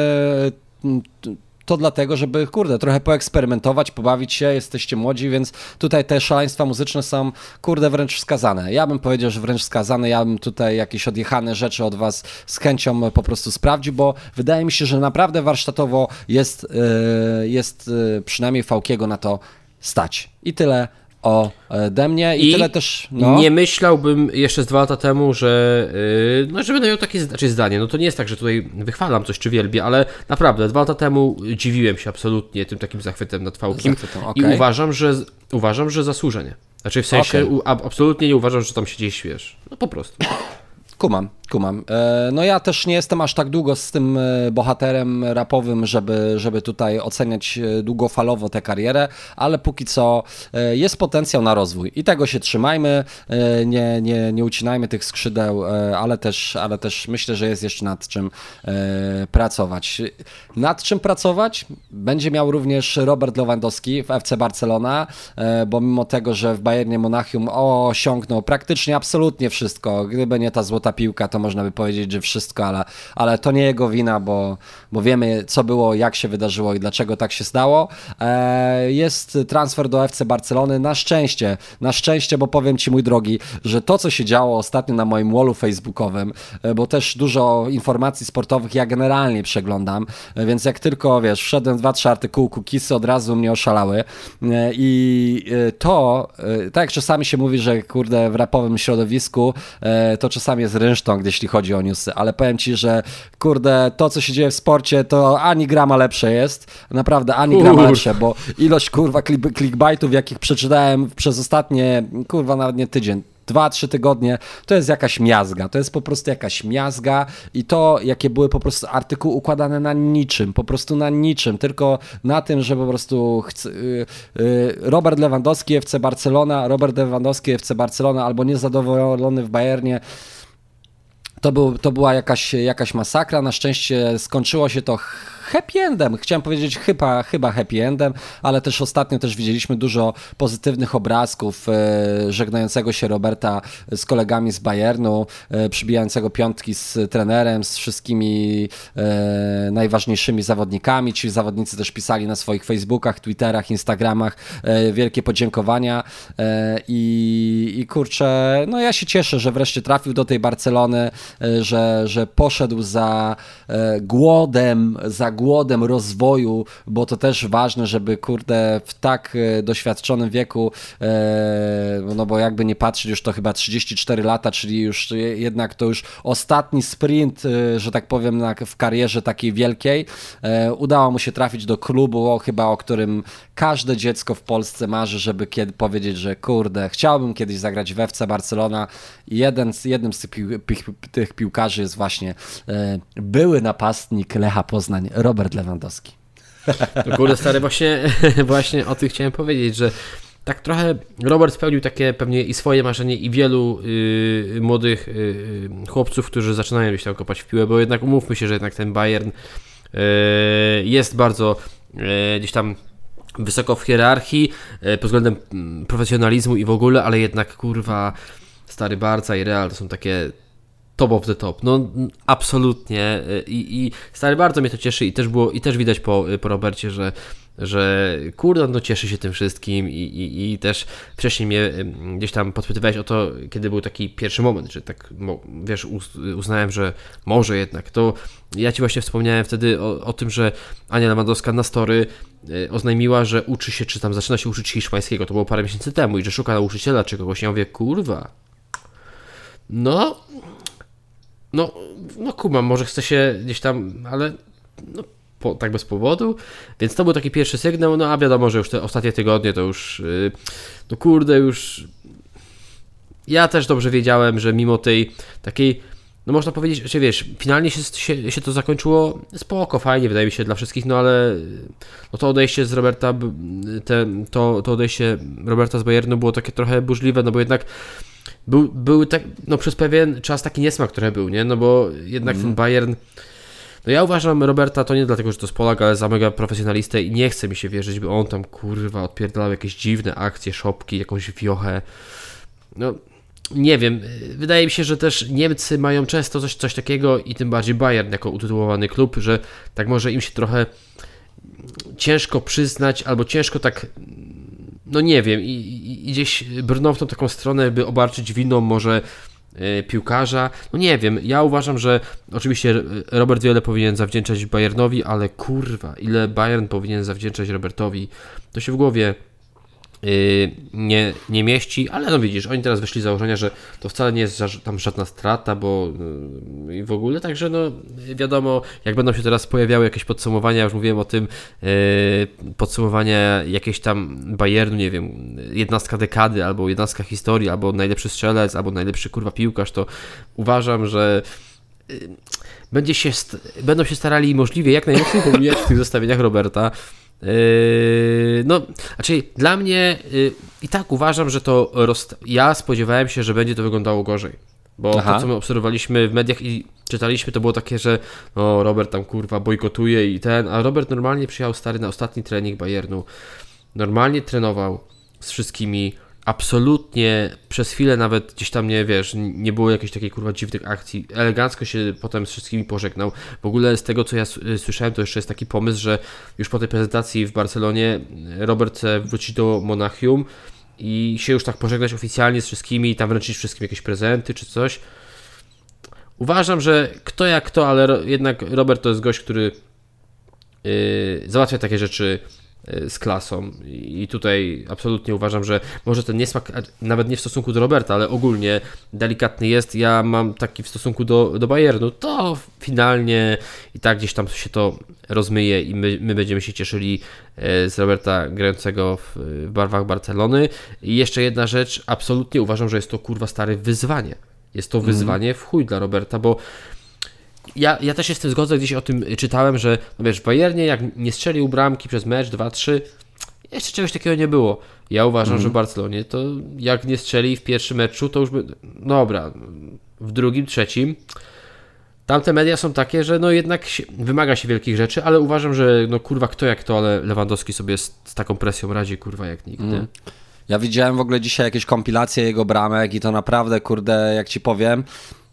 Speaker 1: to dlatego, żeby, kurde, trochę poeksperymentować, pobawić się, jesteście młodzi, więc tutaj te szaleństwa muzyczne są, kurde, wręcz wskazane. Ja bym powiedział, że wręcz wskazane, ja bym tutaj jakieś odjechane rzeczy od was z chęcią po prostu sprawdził, bo wydaje mi się, że naprawdę warsztatowo jest, yy, jest yy, przynajmniej Fałkiego na to stać. I tyle ode mnie i, I tyle też.
Speaker 2: No. Nie myślałbym jeszcze z dwa lata temu, że yy, no, że będę miał takie znaczy zdanie. No to nie jest tak, że tutaj wychwalam coś czy wielbię, ale naprawdę dwa lata temu dziwiłem się absolutnie tym takim zachwytem nad Fałkiem okay. i uważam, że uważam, że zasłużenie. Znaczy w sensie okay. u, absolutnie nie uważam, że tam się gdzieś wiesz. No po prostu.
Speaker 1: Kumam, kumam. E, no ja też nie jestem aż tak długo z tym e, bohaterem rapowym, żeby, żeby tutaj oceniać e, długofalowo tę karierę, ale póki co jest potencjał na rozwój i tego się trzymajmy, nie, nie, nie ucinajmy tych skrzydeł, ale też, ale też myślę, że jest jeszcze nad czym pracować. Nad czym pracować będzie miał również Robert Lewandowski w FC Barcelona, bo mimo tego, że w Bayernie Monachium osiągnął praktycznie absolutnie wszystko, gdyby nie ta złota piłka, to można by powiedzieć, że wszystko, ale, ale to nie jego wina, bo, bo wiemy, co było, jak się wydarzyło i dlaczego tak się stało. E, jest transfer do FC Barcelony. Na szczęście, na szczęście, bo powiem Ci, mój drogi, że to, co się działo ostatnio na moim wallu facebookowym, e, bo też dużo informacji sportowych ja generalnie przeglądam, e, więc jak tylko, wiesz, wszedłem dwa, trzy artykuły Kukisy, od razu mnie oszalały i to, tak jak czasami się mówi, że kurde, w rapowym środowisku to czasami jest rynsztong, jeśli chodzi o newsy, ale powiem Ci, że kurde, to, co się dzieje w sporcie, to ani grama lepsze jest, naprawdę ani grama lepsze, bo ilość kurwa clickbaitów, jakich przeczytałem przez ostatnie, kurwa, nawet nie tydzień, dwa, trzy tygodnie, to jest jakaś miazga. To jest po prostu jakaś miazga i to, jakie były po prostu artykuły układane na niczym, po prostu na niczym, tylko na tym, że po prostu chce, yy, yy, Robert Lewandowski, FC Barcelona, Robert Lewandowski, FC Barcelona albo niezadowolony w Bayernie to, był, to była jakaś, jakaś masakra. Na szczęście skończyło się to happy endem. Chciałem powiedzieć chyba, chyba happy endem, ale też ostatnio też widzieliśmy dużo pozytywnych obrazków e, żegnającego się Roberta z kolegami z Bayernu, e, przybijającego piątki z trenerem, z wszystkimi e, najważniejszymi zawodnikami. Ci zawodnicy też pisali na swoich Facebookach, Twitterach, Instagramach wielkie podziękowania i, i kurczę, no ja się cieszę, że wreszcie trafił do tej Barcelony, że, że poszedł za głodem, za głodem rozwoju, bo to też ważne, żeby kurde w tak e, doświadczonym wieku, e, no bo jakby nie patrzeć, już to chyba 34 lata, czyli już jednak to już ostatni sprint, e, że tak powiem, w karierze takiej wielkiej. Udało mu się trafić do klubu, chyba o którym każde dziecko w Polsce marzy, żeby kiedy powiedzieć, że kurde, chciałbym kiedyś zagrać w FC Barcelona. Jeden z, jednym z tych piłkarzy jest właśnie były napastnik Lecha Poznań, Robert Lewandowski.
Speaker 2: No kurde stary, właśnie, właśnie o tym chciałem powiedzieć, że tak trochę Robert spełnił takie pewnie i swoje marzenie i wielu y, młodych y, chłopców, którzy zaczynają gdzieś tam kopać w piłę, bo jednak umówmy się, że jednak ten Bayern y, jest bardzo y, gdzieś tam wysoko w hierarchii y, pod względem mm, profesjonalizmu i w ogóle, ale jednak kurwa stary Barca i Real to są takie top of the top. No absolutnie. I, i stary bardzo mnie to cieszy i też było i też widać po, po Robercie, że że kurde, no cieszy się tym wszystkim i, i, i też wcześniej mnie gdzieś tam podpytywałeś o to, kiedy był taki pierwszy moment, że tak, wiesz, uznałem, że może jednak, to ja Ci właśnie wspomniałem wtedy o, o tym, że Ania Lewandowska na story e, oznajmiła, że uczy się, czy tam zaczyna się uczyć hiszpańskiego, to było parę miesięcy temu i że szuka nauczyciela czy kogoś, ja mówię, kurwa, no, no, no kumam, może chce się gdzieś tam, ale no, po, tak bez powodu, więc to był taki pierwszy sygnał, no a wiadomo, że już te ostatnie tygodnie to już, yy, no kurde, już ja też dobrze wiedziałem, że mimo tej takiej no można powiedzieć, że wiesz, finalnie się, się, się to zakończyło spoko, fajnie, wydaje mi się dla wszystkich, no ale no to odejście z Roberta, te, to, to odejście Roberta z Bayernu było takie trochę burzliwe, no bo jednak był, był tak, no przez pewien czas taki niesmak trochę był, nie? No bo jednak mm. ten Bayern. No ja uważam Roberta to nie dlatego, że to jest Polak, ale za mega profesjonalistę i nie chce mi się wierzyć, by on tam kurwa odpierdalał jakieś dziwne akcje, szopki, jakąś wiochę. No nie wiem, wydaje mi się, że też Niemcy mają często coś, coś takiego i tym bardziej Bayern jako utytułowany klub, że tak może im się trochę ciężko przyznać albo ciężko tak no nie wiem, i, i, gdzieś brną w tą taką stronę, by obarczyć winą może e, piłkarza. No nie wiem, ja uważam, że oczywiście Robert wiele powinien zawdzięczać Bayernowi, ale kurwa, ile Bayern powinien zawdzięczać Robertowi, to się w głowie nie, nie mieści, ale no widzisz, oni teraz wyszli z założenia, że to wcale nie jest tam żadna strata, bo y, i w ogóle, także no wiadomo, jak będą się teraz pojawiały jakieś podsumowania, już mówiłem o tym, yy, podsumowania jakieś tam Bayernu, nie wiem, jednostka dekady, albo jednostka historii, albo najlepszy strzelec, albo najlepszy kurwa piłkarz, to uważam, że będzie się, będą się starali możliwie jak najmocniej pomijać w tych zestawieniach Roberta, no, znaczy dla mnie yy, i tak uważam, że to roz... ja spodziewałem się, że będzie to wyglądało gorzej. Bo Aha. to, co my obserwowaliśmy w mediach i czytaliśmy, to było takie, że no, Robert tam kurwa bojkotuje i ten, a Robert normalnie przyjechał stary na ostatni trening Bayernu. Normalnie trenował z wszystkimi absolutnie przez chwilę nawet gdzieś tam nie wiesz, nie było jakiejś takiej kurwa dziwnych akcji. Elegancko się potem z wszystkimi pożegnał. W ogóle z tego co ja słyszałem, to jeszcze jest taki pomysł, że już po tej prezentacji w Barcelonie Robert chce wrócić do Monachium i się już tak pożegnać oficjalnie z wszystkimi i tam wręczyć wszystkim jakieś prezenty czy coś. Uważam, że kto jak kto, ale jednak Robert to jest gość, który yy, załatwia takie rzeczy z klasą. I tutaj absolutnie uważam, że może ten niesmak, nawet nie w stosunku do Roberta, ale ogólnie delikatny jest. Ja mam taki w stosunku do, do Bayernu, to finalnie i tak gdzieś tam się to rozmyje i my, my będziemy się cieszyli e, z Roberta grającego w, w barwach Barcelony. I jeszcze jedna rzecz, absolutnie uważam, że jest to kurwa stare wyzwanie. Jest to mhm. wyzwanie w chuj dla Roberta, bo ja, ja też jestem zgodzę, gdzieś o tym czytałem, że no wiesz, w Bayernie jak nie strzelił bramki przez mecz 2-3, jeszcze czegoś takiego nie było. Ja uważam, mm. że w Barcelonie to jak nie strzeli w pierwszym meczu, to już by... Dobra, w drugim, trzecim tamte media są takie, że no jednak się, wymaga się wielkich rzeczy, ale uważam, że no kurwa kto jak to, ale Lewandowski sobie z, z taką presją radzi kurwa jak nikt, mm.
Speaker 1: Ja widziałem w ogóle dzisiaj jakieś kompilacje jego bramek i to naprawdę, kurde, jak ci powiem,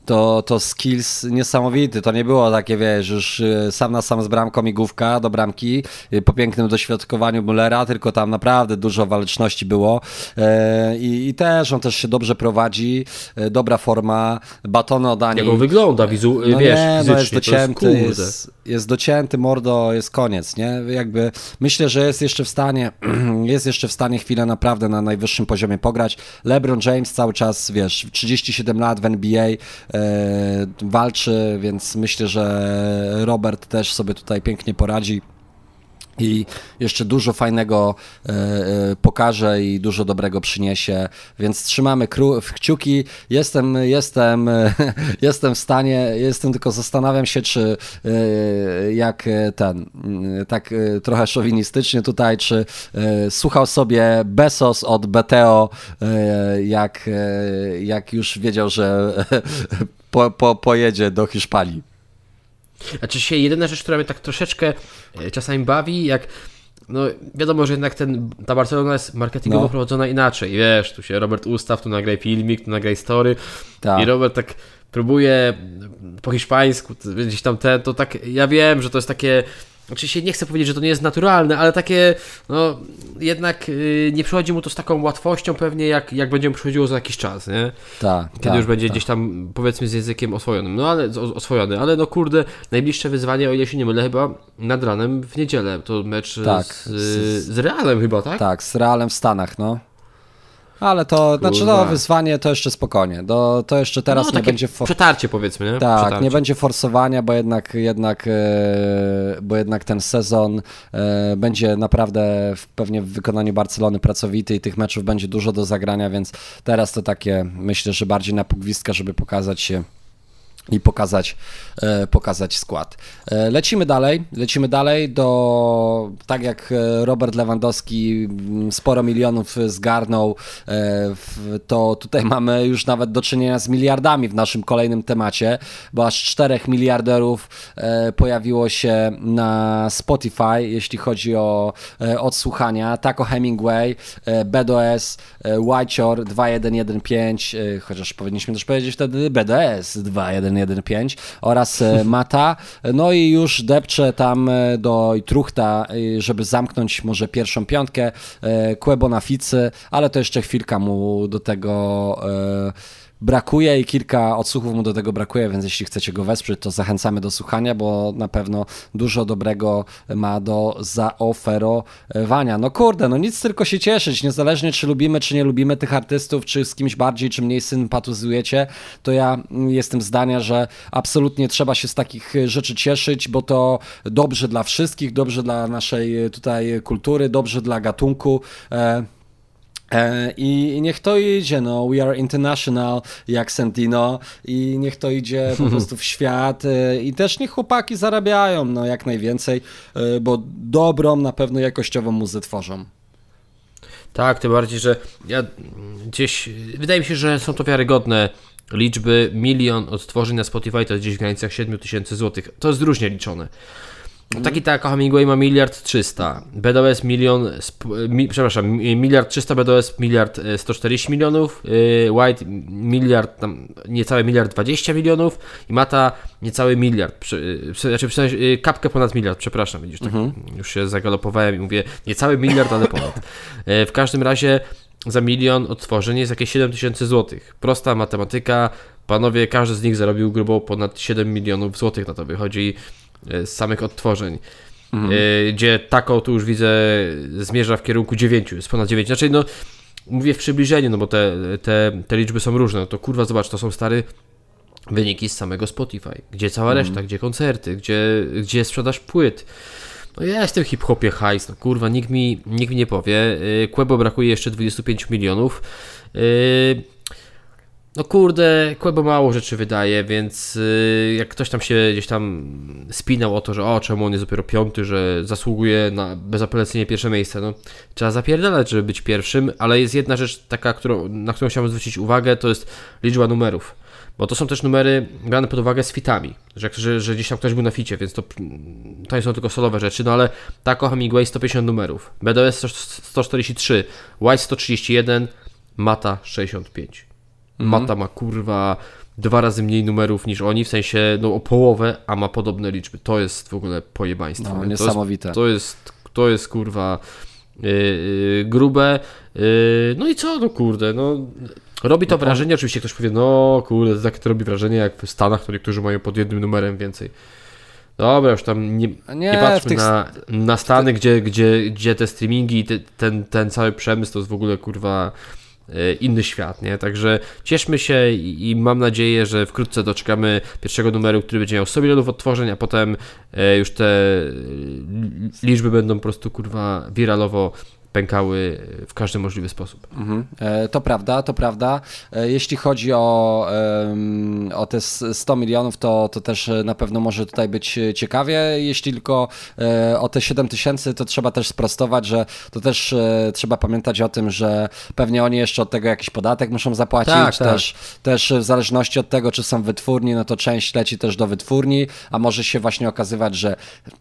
Speaker 1: to, to skills niesamowity. To nie było takie, wiesz, już y, sam na sam z bramką migówka do bramki y, po pięknym doświadkowaniu Mullera, tylko tam naprawdę dużo waleczności było e, I, i też on też się dobrze prowadzi, e, dobra forma, batony oddanie.
Speaker 2: Jak on wygląda, wizu, no wiesz, nie, no
Speaker 1: jest docięty, jest, jest, jest, docięty, mordo, jest koniec, nie? Jakby myślę, że jest jeszcze w stanie, jest jeszcze w stanie chwilę naprawdę na najwyższym poziomie pograć. LeBron James cały czas, wiesz, 37 lat w NBA, E, walczy, więc myślę, że Robert też sobie tutaj pięknie poradzi i jeszcze dużo fajnego e, e, pokaże i dużo dobrego przyniesie, więc trzymamy kciuki. Jestem, jestem, jestem w stanie, jestem tylko zastanawiam się, czy e, jak ten, tak e, trochę szowinistycznie tutaj, czy słuchał sobie Besos od BTO, jak, jak już wiedział, że po, po, pojedzie do Hiszpanii.
Speaker 2: Znaczy się jedyna rzecz, która mnie tak troszeczkę e, czasami bawi, jak no wiadomo, że jednak ten, ta Barcelona jest marketingowo no. prowadzona inaczej, wiesz, tu się Robert ustaw, tu nagraj filmik, tu nagraj story tak. i Robert tak próbuje po hiszpańsku, gdzieś tam ten, to tak, ja wiem, że to jest takie Oczywiście nie chcę powiedzieć, że to nie jest naturalne, ale takie, no jednak yy, nie przychodzi mu to z taką łatwością pewnie, jak, jak będzie mu przychodziło za jakiś czas, nie?
Speaker 1: Tak.
Speaker 2: Kiedy
Speaker 1: ta,
Speaker 2: już będzie ta. gdzieś tam, powiedzmy, z językiem oswojonym. No ale oswojony, ale no kurde, najbliższe wyzwanie, o ile się nie mylę, chyba nad ranem w niedzielę. To mecz tak, z, z, z Realem chyba, tak?
Speaker 1: Tak, z Realem w Stanach, no. Ale to, znaczy no, wyzwanie to jeszcze spokojnie. Do, to jeszcze teraz no, nie będzie...
Speaker 2: For... Przetarcie powiedzmy, nie?
Speaker 1: Tak,
Speaker 2: przetarcie.
Speaker 1: nie będzie forsowania, bo jednak, jednak, e, bo jednak ten sezon e, będzie naprawdę w, pewnie w wykonaniu Barcelony pracowity i tych meczów będzie dużo do zagrania, więc teraz to takie, myślę, że bardziej na pugwistka, żeby pokazać się i pokazać, e, pokazać skład. E, lecimy dalej, lecimy dalej do, tak jak e, Robert Lewandowski mm, sporo milionów zgarnął, to tutaj mamy już nawet do czynienia z miliardami w naszym kolejnym temacie, bo aż 4 miliarderów pojawiło się na Spotify, jeśli chodzi o odsłuchania. Taco Hemingway, BDS, Whiteshore 2115, chociaż powinniśmy też powiedzieć wtedy BDS 2115. 1.1.5 oraz e, Mata. No i już depcze tam e, do Truchta, e, żeby zamknąć może pierwszą piątkę. Quebo na Ficy, ale to jeszcze chwilka mu do tego brakuje i kilka odsłuchów mu do tego brakuje, więc jeśli chcecie go wesprzeć, to zachęcamy do słuchania, bo na pewno dużo dobrego ma do zaoferowania. No kurde, no nic tylko się cieszyć, niezależnie czy lubimy, czy nie lubimy tych artystów, czy z kimś bardziej, czy mniej sympatyzujecie, to ja jestem zdania, że absolutnie trzeba się z takich rzeczy cieszyć, bo to dobrze dla wszystkich, dobrze dla naszej tutaj kultury, dobrze dla gatunku. E, I niech to idzie, no, we are international, jak Sentino, i niech to idzie po prostu w świat. E, I też niech chłopaki zarabiają, no, jak najwięcej, e, bo dobrą, na pewno jakościową muzę tworzą.
Speaker 2: Tak, tym bardziej, że ja gdzieś, wydaje mi się, że są to wiarygodne liczby. Milion odtworzeń na Spotify to gdzieś w granicach 7 tysięcy złotych. To jest różnie liczone. No taki tak, Hemingway ma miliard 300, BDOS milion, mi, przepraszam, miliard 300, BDOS miliard 140 e, milionów, e, White miliard, tam niecałe miliard 20 milionów i Mata niecały miliard, znaczy przynajmniej kapkę ponad miliard, przepraszam, widzisz, tak, mhm. już się zagalopowałem i mówię niecały miliard, ale ponad. W każdym razie za milion odtworzeń jest jakieś 7 tysięcy złotych. Prosta matematyka, panowie, każdy z nich zarobił grubo ponad 7 milionów złotych na to wychodzi E, z samych odtworzeń. Mhm. E, gdzie taką tu już widzę zmierza w kierunku 9, jest ponad 9. Znaczy, no mówię w przybliżeniu, no bo te, te, te liczby są różne. No to kurwa, zobacz, to są stare wyniki z samego Spotify. Gdzie cała mhm. reszta, gdzie koncerty, gdzie, gdzie sprzedaż płyt. No ja jestem hip-hopie hajs, no kurwa, nikt mi, nikt mi nie powie. E, Quebo brakuje jeszcze 25 milionów. No kurde, Quebo mało rzeczy wydaje, więc yy, jak ktoś tam się gdzieś tam spinał o to, że o, czemu on jest dopiero piąty, że zasługuje na bezapelacyjnie pierwsze miejsce, no trzeba zapierdalać, żeby być pierwszym, ale jest jedna rzecz taka, którą, na którą chciałbym zwrócić uwagę, to jest liczba numerów. Bo to są też numery brane pod uwagę z fitami, że, że, że gdzieś tam ktoś był na ficie, więc to, to nie są tylko solowe rzeczy, no ale Taco Hemingway 150 numerów, BDS 143, White 131, Mata 65. Mhm. Mata ma kurwa dwa razy mniej numerów niż oni, w sensie no o połowę, a ma podobne liczby. To jest w ogóle pojebaństwo.
Speaker 1: No, niesamowite.
Speaker 2: To jest, to jest, to jest kurwa yy, yy, grube. Yy, no i co, no kurde, no robi to no, wrażenie, oczywiście ktoś powie, no kurde, tak to robi wrażenie jak w Stanach, które niektórzy mają pod jednym numerem więcej. Dobra, już tam nie, nie, nie patrzmy tych... na, na Stany, gdzie, gdzie, gdzie te streamingi, te, ten, ten cały przemysł to jest w ogóle kurwa inny świat, nie? Także cieszmy się i, i, mam nadzieję, że wkrótce doczekamy pierwszego numeru, który będzie miał 100 milionów odtworzeń, a potem e, już te e, liczby będą po prostu kurwa wiralowo pękały w każdy możliwy sposób.
Speaker 1: Mhm. E, to prawda, to prawda. E, jeśli chodzi o, o te 100 milionów, to, to też na pewno może tutaj być ciekawie. Jeśli tylko e, o te 7 tysięcy, to trzeba też sprostować, że to też trzeba pamiętać o tym, że pewnie oni jeszcze od tego jakiś podatek muszą zapłacić. Tak, tak. Też, też w zależności od tego, czy są wytwórni, no to część leci też do wytwórni, a może się właśnie okazywać, że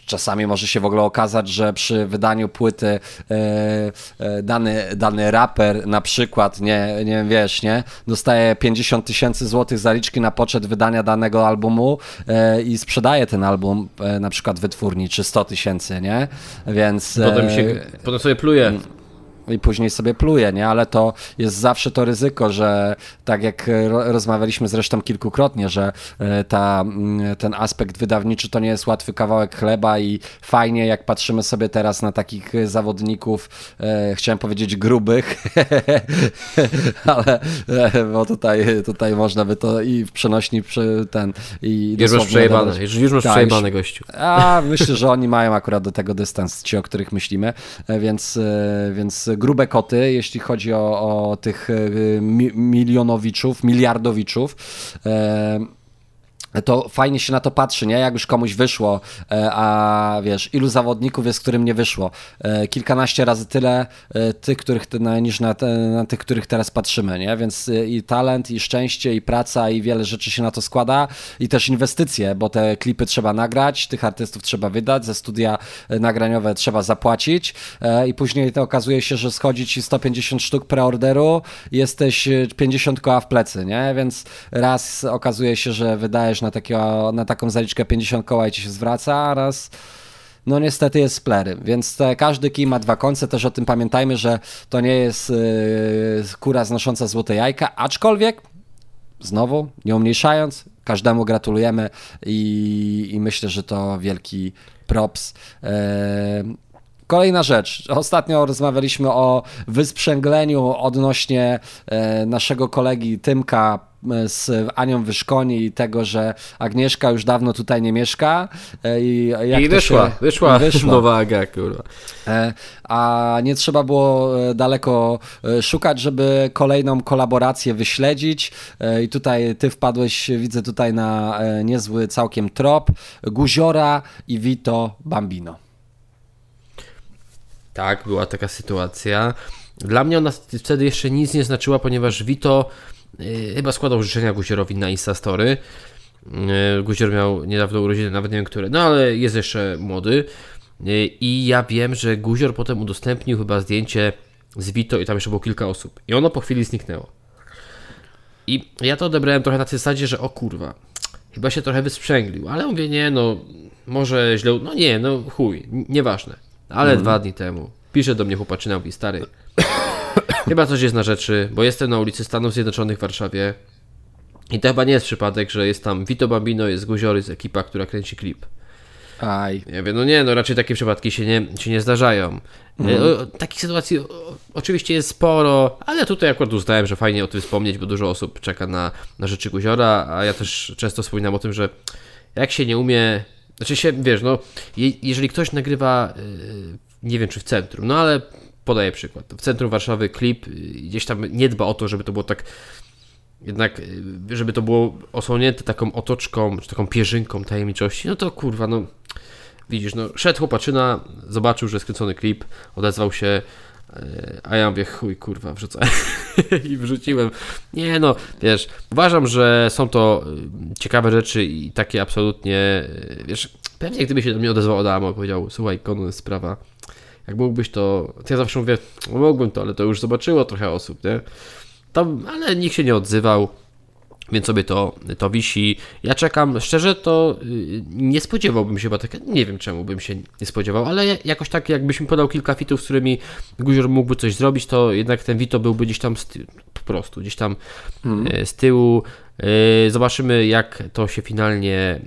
Speaker 1: czasami może się w ogóle okazać, że przy wydaniu płyty dany, dany raper na przykład, nie, nie wiesz, nie, dostaje 50 tysięcy złotych zaliczki na poczet wydania danego albumu e, i sprzedaje ten album e, na przykład wytwórni, czy 100 tysięcy, nie, więc...
Speaker 2: Potem, się, potem sobie pluje
Speaker 1: i później sobie pluje, nie? Ale to jest zawsze to ryzyko, że tak jak rozmawialiśmy zresztą kilkukrotnie, że e, ta, mm, ten aspekt wydawniczy to nie jest łatwy kawałek chleba i fajnie jak patrzymy sobie teraz na takich zawodników, e, chciałem powiedzieć grubych, ale e, bo tutaj, tutaj można by to i w przenośni przy ten i
Speaker 2: już masz przejebane, już, już masz tak, przejebane gościu.
Speaker 1: A myślę, że oni mają akurat do tego dystans, ci o których myślimy, więc, więc grube koty, jeśli chodzi o, o tych e, milionowiczów, miliardowiczów. E, to fajnie się na to patrzy, nie? Jak już komuś wyszło, e, a wiesz, ilu zawodników jest, którym nie wyszło. E, kilkanaście razy tyle e, tych, których, niż na, na tych, których teraz patrzymy, nie? Więc i talent, i szczęście, i praca, i wiele rzeczy się na to składa, i też inwestycje, bo te klipy trzeba nagrać, tych artystów trzeba wydać, ze studia nagraniowe trzeba zapłacić i później to okazuje się, że schodzi ci 150 sztuk preorderu, jesteś 50 koła w plecy, nie? Więc raz okazuje się, że wydajesz na, takiego, na taką zaliczkę 50 koła i ci się zwraca, a raz no niestety jest splery, więc te, każdy kij ma dwa końce, też o tym pamiętajmy, że to nie jest yy, kura znosząca złote jajka, aczkolwiek znowu, nie umniejszając, każdemu gratulujemy i, i myślę, że to wielki props. Yy, Kolejna rzecz. Ostatnio rozmawialiśmy o wysprzęgleniu odnośnie e, naszego kolegi Tymka z Anią Wyszkoni i tego, że Agnieszka już dawno tutaj nie mieszka.
Speaker 2: E, I, jak I wyszła, się, wyszła, wyszła nowa Aga, kurwa.
Speaker 1: A nie trzeba było daleko szukać, żeby kolejną kolaborację wyśledzić. I tutaj ty wpadłeś, widzę tutaj na niezły całkiem trop. Guziora i Vito Bambino.
Speaker 2: Tak, była taka sytuacja. Dla mnie ona wtedy jeszcze nic nie znaczyła, ponieważ Vito chyba składał życzenia Guzierowi na Instastory. Yy, Guzior miał niedawno urodziny, nawet nie wiem które, no ale jest jeszcze młody. Yy, I ja wiem, że Guzior potem udostępnił chyba zdjęcie z Vito i tam jeszcze było kilka osób. I ono po chwili zniknęło. I ja to odebrałem trochę na tej zasadzie, że o kurwa, chyba się trochę wysprzęglił, ale mówię, nie no, może źle, no nie, no chuj, nieważne. Ale mhm. dwa dni temu pisze do mnie chłopaczyna, mówi stary, chyba coś jest na rzeczy, bo jestem na ulicy Stanów Zjednoczonych w Warszawie i to chyba nie jest przypadek, że jest tam Vito Bambino, jest Guziory z ekipa, która kręci klip. Aj. Ja wiem, no nie, no raczej takie przypadki się nie, się nie zdarzają. Mhm. E, o, takich sytuacji o, oczywiście jest sporo, ale tutaj akurat uznałem, że fajnie o tym wspomnieć, bo dużo osób czeka na, na rzeczy Guziora, a ja też często wspominam o tym, że jak się nie umie znaczy się, wiesz, no, je, jeżeli ktoś nagrywa, yy, nie wiem czy w centrum, no ale podaję przykład. W centrum Warszawy klip, yy, gdzieś tam nie dba o to, żeby to było tak, jednak, yy, żeby to było osłonięte taką otoczką, czy taką pierzynką tajemniczości, no to kurwa, no, widzisz, no, szedł chłopaczyna, zobaczył, że skręcony klip, odezwał się, a ja mówię, chuj, kurwa, wrzucę. I wrzuciłem. Nie no, wiesz, uważam, że są to y, ciekawe rzeczy i takie absolutnie, y, wiesz, pewnie gdyby się do mnie odezwał Adamo i powiedział, słuchaj, jest sprawa, jak mógłbyś to, ja zawsze mówię, no mógłbym to, ale to już zobaczyło trochę osób, nie? To, ale nikt się nie odzywał. Więc sobie to, to wisi. Ja czekam, szczerze to y, nie spodziewałbym się, bo tak, nie wiem czemu bym się nie spodziewał, ale jakoś tak jakbyś mi podał kilka fitów, z którymi Guzior mógłby coś zrobić, to jednak ten Vito byłby gdzieś tam z, po prostu, gdzieś tam mm. z tyłu. Yy, zobaczymy, jak to się finalnie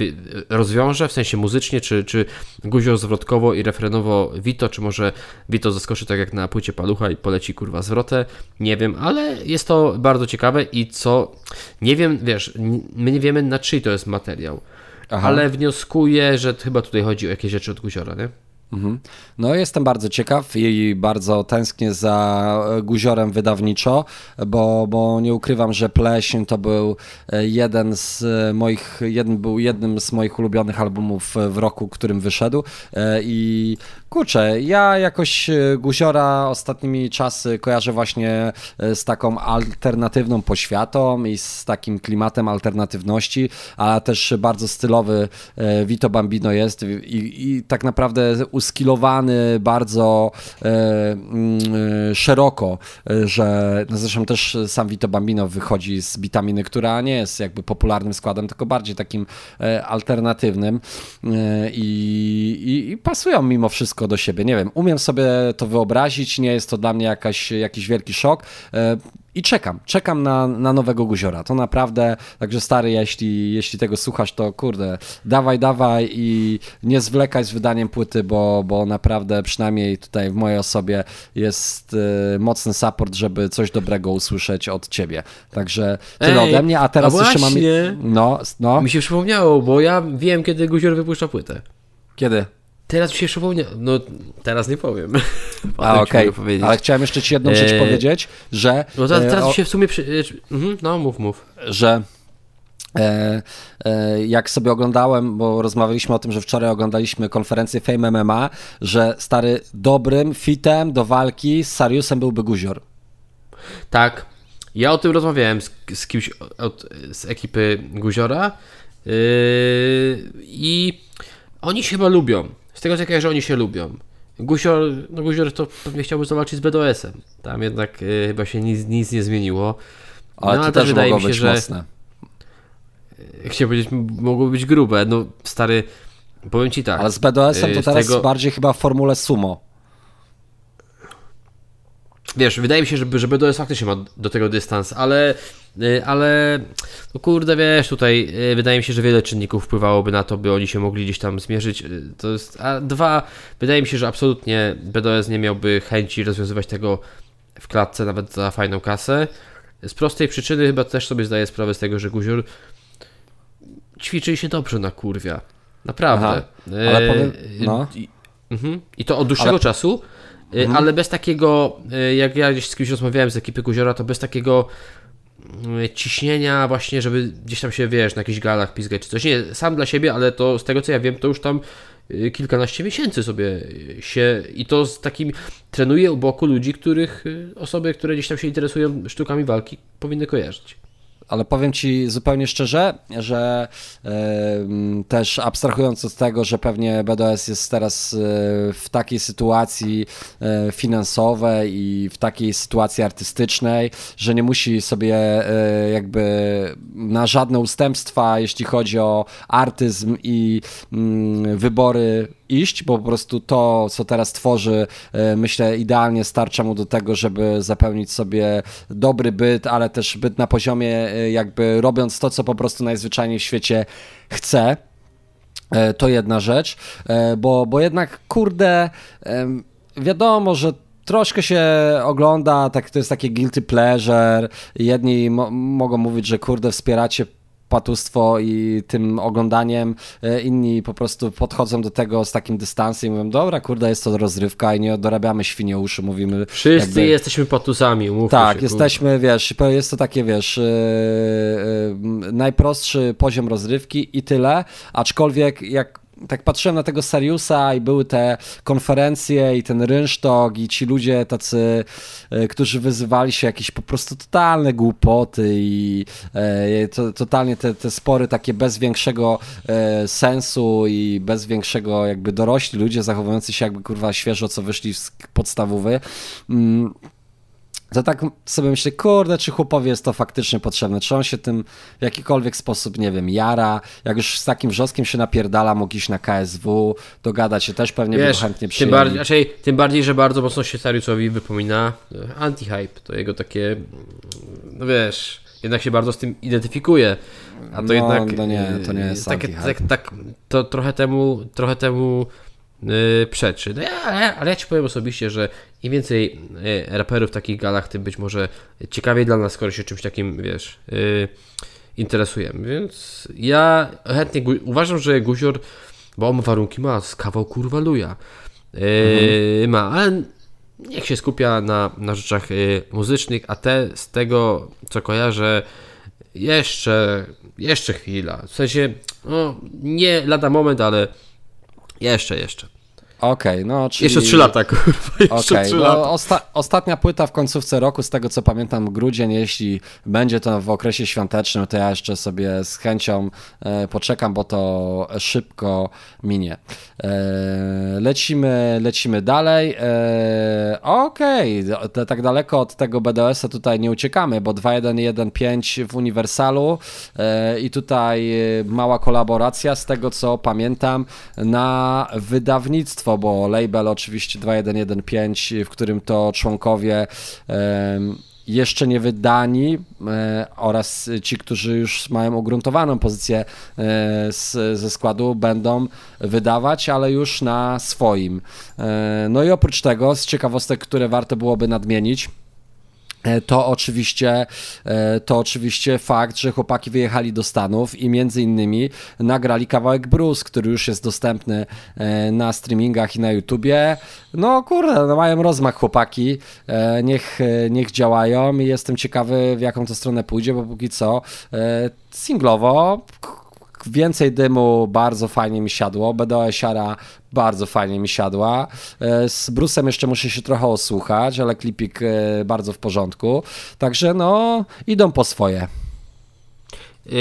Speaker 2: yy, rozwiąże, w sensie muzycznie, czy, czy Guzio zwrotkowo i refrenowo Vito, czy może Vito zaskoczy tak jak na płycie Palucha i poleci kurwa zwrotę, nie wiem, ale jest to bardzo ciekawe i co, nie wiem, wiesz, my nie wiemy na czyj to jest materiał, Aha. ale wnioskuję, że chyba tutaj chodzi o jakieś rzeczy od Guziora, nie?
Speaker 1: Mhm. No, jestem bardzo ciekaw i bardzo tęsknię za guziorem wydawniczo, bo, bo nie ukrywam, że Pleśń to był e, jeden z moich, jeden, był jednym z moich ulubionych albumów w roku, którym wyszedł. E, I kurczę, ja jakoś e, guziora ostatnimi czasy kojarzę właśnie z taką alternatywną poświatą i z takim klimatem alternatywności, a też bardzo stylowy Vito Bambino jest i, i tak naprawdę uskilowany bardzo e, mm, e, szeroko, e, że no zresztą też sam Vito Bambino wychodzi z witaminy, która nie jest jakby popularnym składem, tylko bardziej takim alternatywnym i, i, i pasują mimo wszystko do siebie. Nie wiem, umiem sobie to wyobrazić, nie jest to dla mnie jakaś, jakiś wielki szok i czekam, czekam na, na nowego guziora. To naprawdę, także stary, jeśli, jeśli tego słuchasz, to kurde, dawaj, dawaj i nie zwlekaj z wydaniem płyty, bo, bo naprawdę przynajmniej tutaj w mojej osobie jest y, mocny support, żeby coś dobrego usłyszeć od ciebie. Także tyle Ej, ode mnie, a teraz a jeszcze mam.
Speaker 2: No, no. Mi się przypomniało, bo ja wiem, kiedy guzior wypuszcza płytę.
Speaker 1: Kiedy?
Speaker 2: Teraz mi się przypomniał, no teraz nie powiem.
Speaker 1: A okej, okay. ale chciałem jeszcze Ci jedną rzecz e... powiedzieć, że...
Speaker 2: No teraz, teraz e, o... się w sumie... Przy... E, mhm, no mów, mów.
Speaker 1: Że E, e, jak sobie oglądałem, bo rozmawialiśmy o tym, że wczoraj oglądaliśmy konferencję Fame MMA, że stary dobrym fitem do walki z Sariusem byłby Guzior.
Speaker 2: Tak. Ja o tym rozmawiałem z, z kimś od, z ekipy Guziora yy, i oni się chyba lubią. Z tego co że oni się lubią. Guzior, no Guzior to pewnie chciałby zobaczyć z BDS-em. Tam jednak yy, chyba się nic, nic nie zmieniło.
Speaker 1: Ale no, to też wydaje mi się, że mocne
Speaker 2: chciałem powiedzieć, mogło być grube. No stary, powiem ci tak.
Speaker 1: Ale z BDS-em to teraz tego... bardziej chyba w formule sumo.
Speaker 2: Wiesz, wydaje mi się, że, że BDS faktycznie ma do tego dystans, ale, y, ale no kurde, wiesz, tutaj y, wydaje mi się, że wiele czynników wpływałoby na to, by oni się mogli gdzieś tam zmierzyć. Y, to jest, a dwa, wydaje mi się, że absolutnie BDS nie miałby chęci rozwiązywać tego w klatce nawet za fajną kasę. Z prostej przyczyny chyba też sobie zdaję sprawę z tego, że Guzior ćwiczy się dobrze na kurwia. Naprawdę. Aha,
Speaker 1: ale powiem, no.
Speaker 2: I, mhm. I to od dłuższego ale... czasu, mhm. ale bez takiego, e, jak ja gdzieś z kimś rozmawiałem z ekipy Guziora, to bez takiego mm, ciśnienia właśnie, żeby gdzieś tam się, wiesz, na jakichś galach pizgać czy coś. Nie, sam dla siebie, ale to z tego co ja wiem, to już tam kilkanaście miesięcy sobie się i to z takim trenuje u boku ludzi, których osoby, które gdzieś tam się interesują sztukami walki powinny kojarzyć
Speaker 1: ale powiem Ci zupełnie szczerze, że też abstrahując od tego, że pewnie BDS jest teraz e, w takiej sytuacji e, finansowej i w takiej sytuacji artystycznej, że nie musi sobie e, jakby na żadne ustępstwa, jeśli chodzi o artyzm i mm, wybory iść, bo po prostu to, co teraz tworzy, e, myślę, idealnie starcza mu do tego, żeby zapełnić sobie dobry byt, ale też byt na poziomie, e, jakby robiąc to, co po prostu najzwyczajniej w świecie chce. E, to jedna rzecz, bo, bo jednak, kurde, wiadomo, że troszkę się ogląda, tak, to jest takie guilty pleasure. Jedni mo mogą mówić, że kurde, wspieracie patustwo i tym oglądaniem. E, inni po prostu podchodzą do tego z takim dystansem i mówią, dobra, kurde, jest to rozrywka i nie dorabiamy świnieuszy, mówimy...
Speaker 2: Wszyscy jakby... jesteśmy patusami,
Speaker 1: Tak,
Speaker 2: się,
Speaker 1: jesteśmy, wiesz, jest to takie, wiesz, yy, yy, najprostszy poziom rozrywki i tyle, aczkolwiek jak tak patrzyłem na tego Sariusa i były te konferencje i ten rynsztok i ci ludzie tacy, e, którzy wyzywali się jakieś po prostu totalne głupoty i e, to, totalnie te, te spory takie bez większego e, sensu i bez większego jakby dorośli ludzie zachowujący się jakby kurwa świeżo co wyszli z podstawowy. Mm to tak sobie myślę, kurde, czy chłopowi jest to faktycznie potrzebne, czy on się tym w jakikolwiek sposób, nie wiem, jara, jak już z takim wrzoskiem się napierdala, mógł iść na KSW, dogadać się też pewnie Wiesz, chętnie przyjęli.
Speaker 2: Tym bardziej, tym bardziej, że bardzo mocno się Sariusowi wypomina e, anti-hype, to jego takie, no wiesz, jednak się bardzo z tym identyfikuje, a to
Speaker 1: no,
Speaker 2: jednak...
Speaker 1: No nie, to nie jest tak,
Speaker 2: tak, tak, to trochę temu, trochę temu przeczy. No ja, ale, ja Ci powiem osobiście, że im więcej yy, raperów w takich galach, tym być może ciekawiej dla nas, skoro się czymś takim, wiesz, yy, interesujemy. Więc ja chętnie uważam, że Guzior, bo on warunki ma, z kawał kurwa luja. Mhm. Ma, ale niech się skupia na, na rzeczach muzycznych, a te z tego, co kojarzę, jeszcze, jeszcze chwila. W sensie, no, nie lada moment, ale jeszcze, jeszcze.
Speaker 1: Okej, okay, no czyli...
Speaker 2: Jeszcze 3 lata, kurwa, jeszcze okay, 3 no, lata.
Speaker 1: Osta ostatnia płyta w końcówce roku, z tego co pamiętam, grudzień, jeśli będzie to w okresie świątecznym, to ja jeszcze sobie z chęcią e, poczekam, bo to szybko minie. E, lecimy, lecimy dalej. E, Okej, okay. tak daleko od tego BDS-a tutaj nie uciekamy, bo 2115 w Uniwersalu e, i tutaj mała kolaboracja z tego co pamiętam na wydawnictwo bo label oczywiście 2115, w którym to członkowie jeszcze nie wydani e, oraz ci, którzy już mają ugruntowaną pozycję e, z, ze składu, będą wydawać, ale już na swoim. E, no i oprócz tego, z ciekawostek, które warto byłoby nadmienić, to oczywiście, e, to oczywiście fakt, że chłopaki wyjechali do Stanów i między innymi nagrali kawałek Bruce, który już jest dostępny e, na streamingach i na YouTubie. No kurde, no mają rozmach chłopaki, niech, niech działają i jestem ciekawy w jaką to stronę pójdzie, bo póki co singlowo więcej dymu bardzo fajnie mi siadło, BDO Siara bardzo fajnie mi siadła. E, z Brusem jeszcze muszę się trochę osłuchać, ale klipik e, bardzo w porządku. Także no, idą po swoje.
Speaker 2: Yy,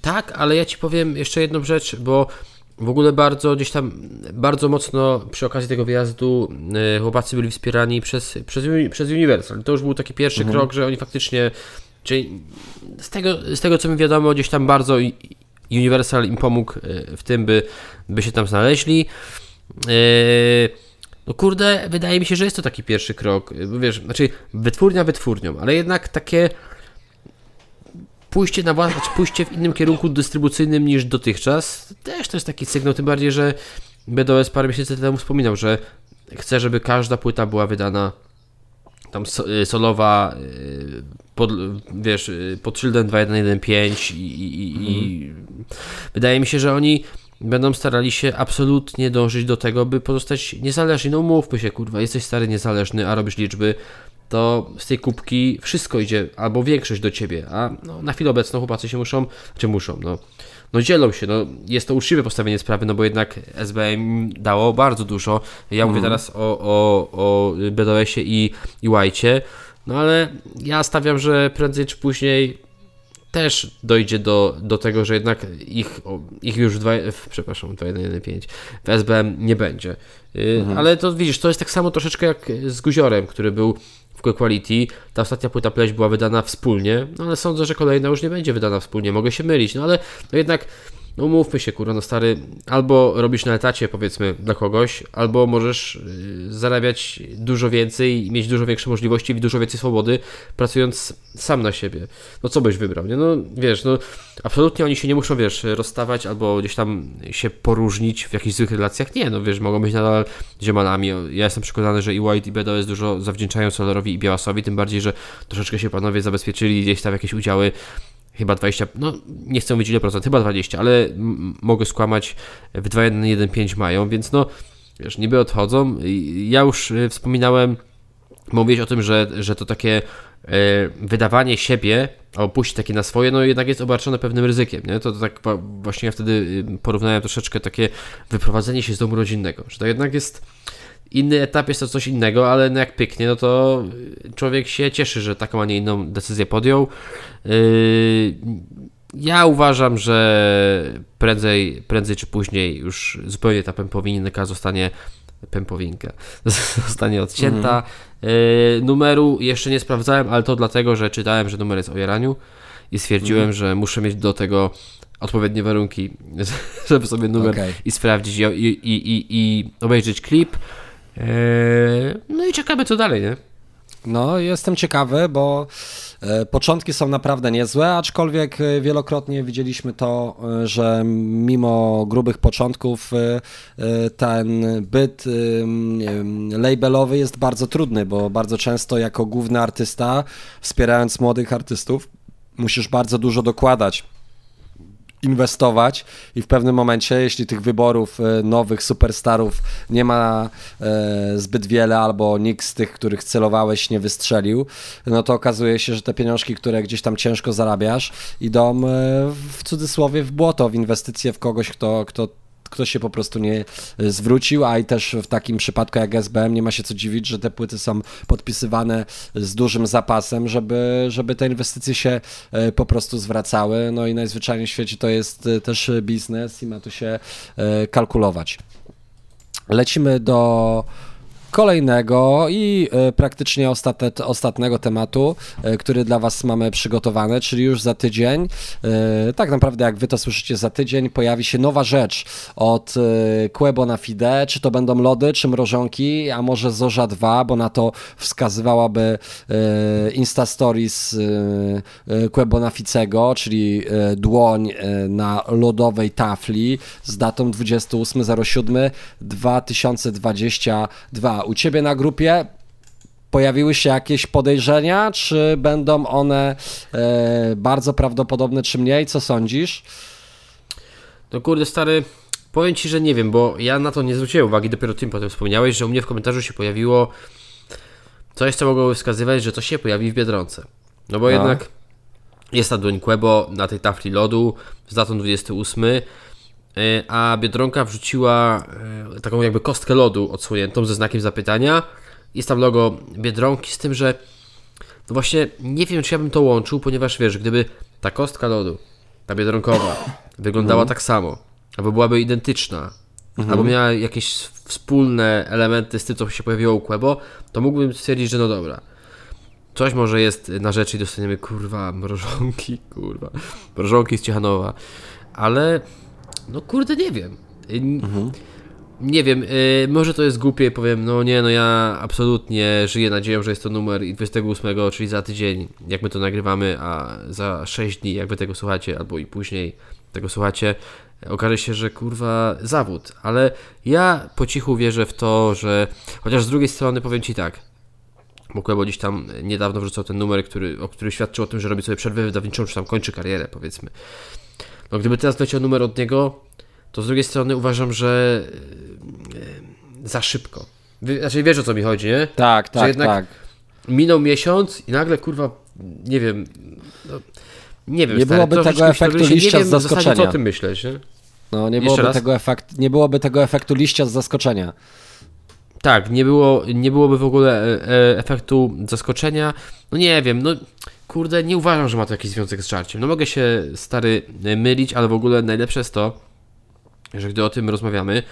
Speaker 2: tak, ale ja ci powiem jeszcze jedną rzecz, bo w ogóle bardzo gdzieś tam, bardzo mocno przy okazji tego wyjazdu yy, chłopacy byli wspierani przez, przez, przez Universal. To już był taki pierwszy mhm. krok, że oni faktycznie, czyli z tego, z tego co mi wiadomo, gdzieś tam bardzo Universal im pomógł e, w tym, by, by się tam znaleźli. E, no kurde, wydaje mi się, że jest to taki pierwszy krok. Wiesz, znaczy wytwórnia wytwórnią, ale jednak takie pójście na własne, pójście w innym kierunku dystrybucyjnym niż dotychczas, też to jest taki sygnał, tym bardziej, że BDOS parę miesięcy temu wspominał, że chce, żeby każda płyta była wydana tam y, solowa y, pod, wiesz, y, pod szyldem 2115 i, i, mhm. i wydaje mi się, że oni będą starali się absolutnie dążyć do tego, by pozostać niezależni. No mówmy się, kurwa, jesteś stary niezależny, a robisz liczby, to z tej kubki wszystko idzie, albo większość do ciebie, a no, na chwilę obecną chłopacy się muszą, czy muszą, no no dzielą się, no jest to uczciwe postawienie sprawy, no bo jednak SBM dało bardzo dużo. Ja mówię mhm. teraz o, o, o BDS-ie i, i White'cie, no ale ja stawiam, że prędzej czy później też dojdzie do, do tego, że jednak ich, ich już w, w, przepraszam, 2115 w SBM nie będzie. Y, mhm. Ale to widzisz, to jest tak samo troszeczkę jak z Guziorem, który był Quality. Ta ostatnia płyta pleś była wydana wspólnie, no ale sądzę, że kolejna już nie będzie wydana wspólnie. Mogę się mylić, no ale no jednak no mówmy się, kurwa, no stary, albo robisz na etacie, powiedzmy, dla kogoś, albo możesz y, zarabiać dużo więcej i mieć dużo większe możliwości i dużo więcej swobody, pracując sam na siebie. No co byś wybrał, nie? No wiesz, no absolutnie oni się nie muszą, wiesz, rozstawać albo gdzieś tam się poróżnić w jakichś złych relacjach. Nie, no wiesz, mogą być nadal ziomalami. Ja jestem przekonany, że i White i Bedo jest dużo zawdzięczają Solarowi i Białasowi, tym bardziej, że troszeczkę się panowie zabezpieczyli gdzieś tam jakieś udziały chyba 20, no nie chcę mówić ile procent, chyba 20, ale mogę skłamać, w 2.1.1.5 mają, więc no, wiesz, niby odchodzą. Ja już y, wspominałem, mówić o tym, że, że to takie e, wydawanie siebie, albo pójść takie na swoje, no jednak jest obarczone pewnym ryzykiem, nie? To, to tak właśnie ja wtedy y, porównałem troszeczkę takie wyprowadzenie się z domu rodzinnego, że to jednak jest inny etap jest to coś innego, ale no jak pyknie, no to człowiek się cieszy, że taką, a nie inną decyzję podjął. Yy, ja uważam, że prędzej, prędzej czy później już zupełnie ta pępowinka zostanie pępowinka zostanie odcięta. Mm. Numeru jeszcze nie sprawdzałem, ale to dlatego, że czytałem, że numer jest o jaraniu i stwierdziłem, mm. że muszę mieć do tego odpowiednie warunki, żeby sobie numer okay. i sprawdzić i, i, i, i obejrzeć klip. Eee, no i czekamy co dalej, nie?
Speaker 1: No, jestem ciekawy, bo e, początki są naprawdę niezłe, aczkolwiek e, wielokrotnie widzieliśmy to, e, że mimo grubych początków ten byt labelowy jest bardzo trudny, bo bardzo często jako główny artysta, wspierając młodych artystów, musisz bardzo dużo dokładać inwestować i w pewnym momencie, jeśli tych wyborów e, nowych superstarów nie ma e, zbyt wiele albo nikt z tych, których celowałeś nie wystrzelił, no to okazuje się, że te pieniążki, które gdzieś tam ciężko zarabiasz, idą e, w cudzysłowie w błoto, w inwestycje w kogoś, kto, kto ktoś się po prostu nie e, zwrócił, a i też w takim przypadku jak SBM nie ma się co dziwić, że te płyty są podpisywane z dużym zapasem, żeby, żeby te inwestycje się e, po prostu zwracały. No i najzwyczajniej w świecie to jest e, też biznes i ma tu się kalkulować. Lecimy do kolejnego i e, praktycznie ostatniego tematu, e, który dla Was mamy przygotowany, czyli już za tydzień. E, tak naprawdę, jak Wy to słyszycie, za tydzień pojawi się nowa rzecz od Quebo na Fide. Czy to będą lody, czy mrożonki, a może Zorza 2, bo na to wskazywałaby Insta Stories Quebo na Ficego, czyli dłoń na lodowej tafli z datą 28.07.2022 u Ciebie na grupie pojawiły się jakieś podejrzenia, czy będą one e, bardzo prawdopodobne, czy mniej? Co sądzisz?
Speaker 2: No kurde, stary, powiem ci, że nie wiem, bo ja na to nie zwróciłem uwagi, dopiero tym potem wspomniałeś, że u mnie w komentarzu się pojawiło coś, co mogłoby wskazywać, że to się pojawi w Biedronce. No bo
Speaker 1: No.
Speaker 2: jednak jest ta Duń Quebo na tej tafli lodu z datą 28, y, a Biedronka wrzuciła y, taką jakby kostkę lodu odsłoniętą ze znakiem zapytania. Jest tam logo Biedronki z tym, że no właśnie nie wiem, czy ja bym to łączył, ponieważ wiesz, gdyby ta kostka lodu, ta biedronkowa, wyglądała tak samo, albo byłaby identyczna, albo miała jakieś wspólne elementy z tym, co się pojawiło u Quebo, to mógłbym stwierdzić, że no dobra. Coś może jest na rzeczy i dostaniemy kurwa mrożonki, kurwa, mrożonki z Ciechanowa, ale no kurde nie wiem. Y, Nie wiem, y, może to jest głupie powiem, no nie, no ja absolutnie żyję nadzieją, że jest to numer i 28, czyli za tydzień, jak my to nagrywamy, a za 6 dni, jak wy tego słuchacie, albo i później tego słuchacie, okaże się, że kurwa zawód. Ale ja po cichu wierzę w to, że chociaż z drugiej strony powiem ci tak, bo Kłebo gdzieś tam niedawno wrzucał ten numer, który, o który świadczył o tym, że robi sobie przerwę wydawniczą, czy tam kończy karierę, powiedzmy. No gdyby teraz leciał numer od niego, to z drugiej strony uważam, że e, za szybko. Znaczy wiesz o co mi chodzi, nie?
Speaker 1: Tak, tak,
Speaker 2: jednak-
Speaker 1: tak.
Speaker 2: Minął miesiąc i nagle kurwa, nie wiem, no, nie wiem,
Speaker 1: Nie
Speaker 2: stary,
Speaker 1: byłoby tego efektu
Speaker 2: że
Speaker 1: liścia
Speaker 2: nie
Speaker 1: z
Speaker 2: wiem zasadzie,
Speaker 1: zaskoczenia.
Speaker 2: co o tym myśleć, nie?
Speaker 1: No, nie
Speaker 2: Jeszcze
Speaker 1: byłoby,
Speaker 2: raz?
Speaker 1: tego efekt, nie byłoby tego efektu liścia z zaskoczenia.
Speaker 2: Tak, nie, było, nie byłoby w ogóle e, e, efektu zaskoczenia. No nie wiem, no kurde, nie uważam, że ma to jakiś związek z żarciem. No mogę się stary mylić, ale w ogóle najlepsze jest to, że gdy o tym rozmawiamy,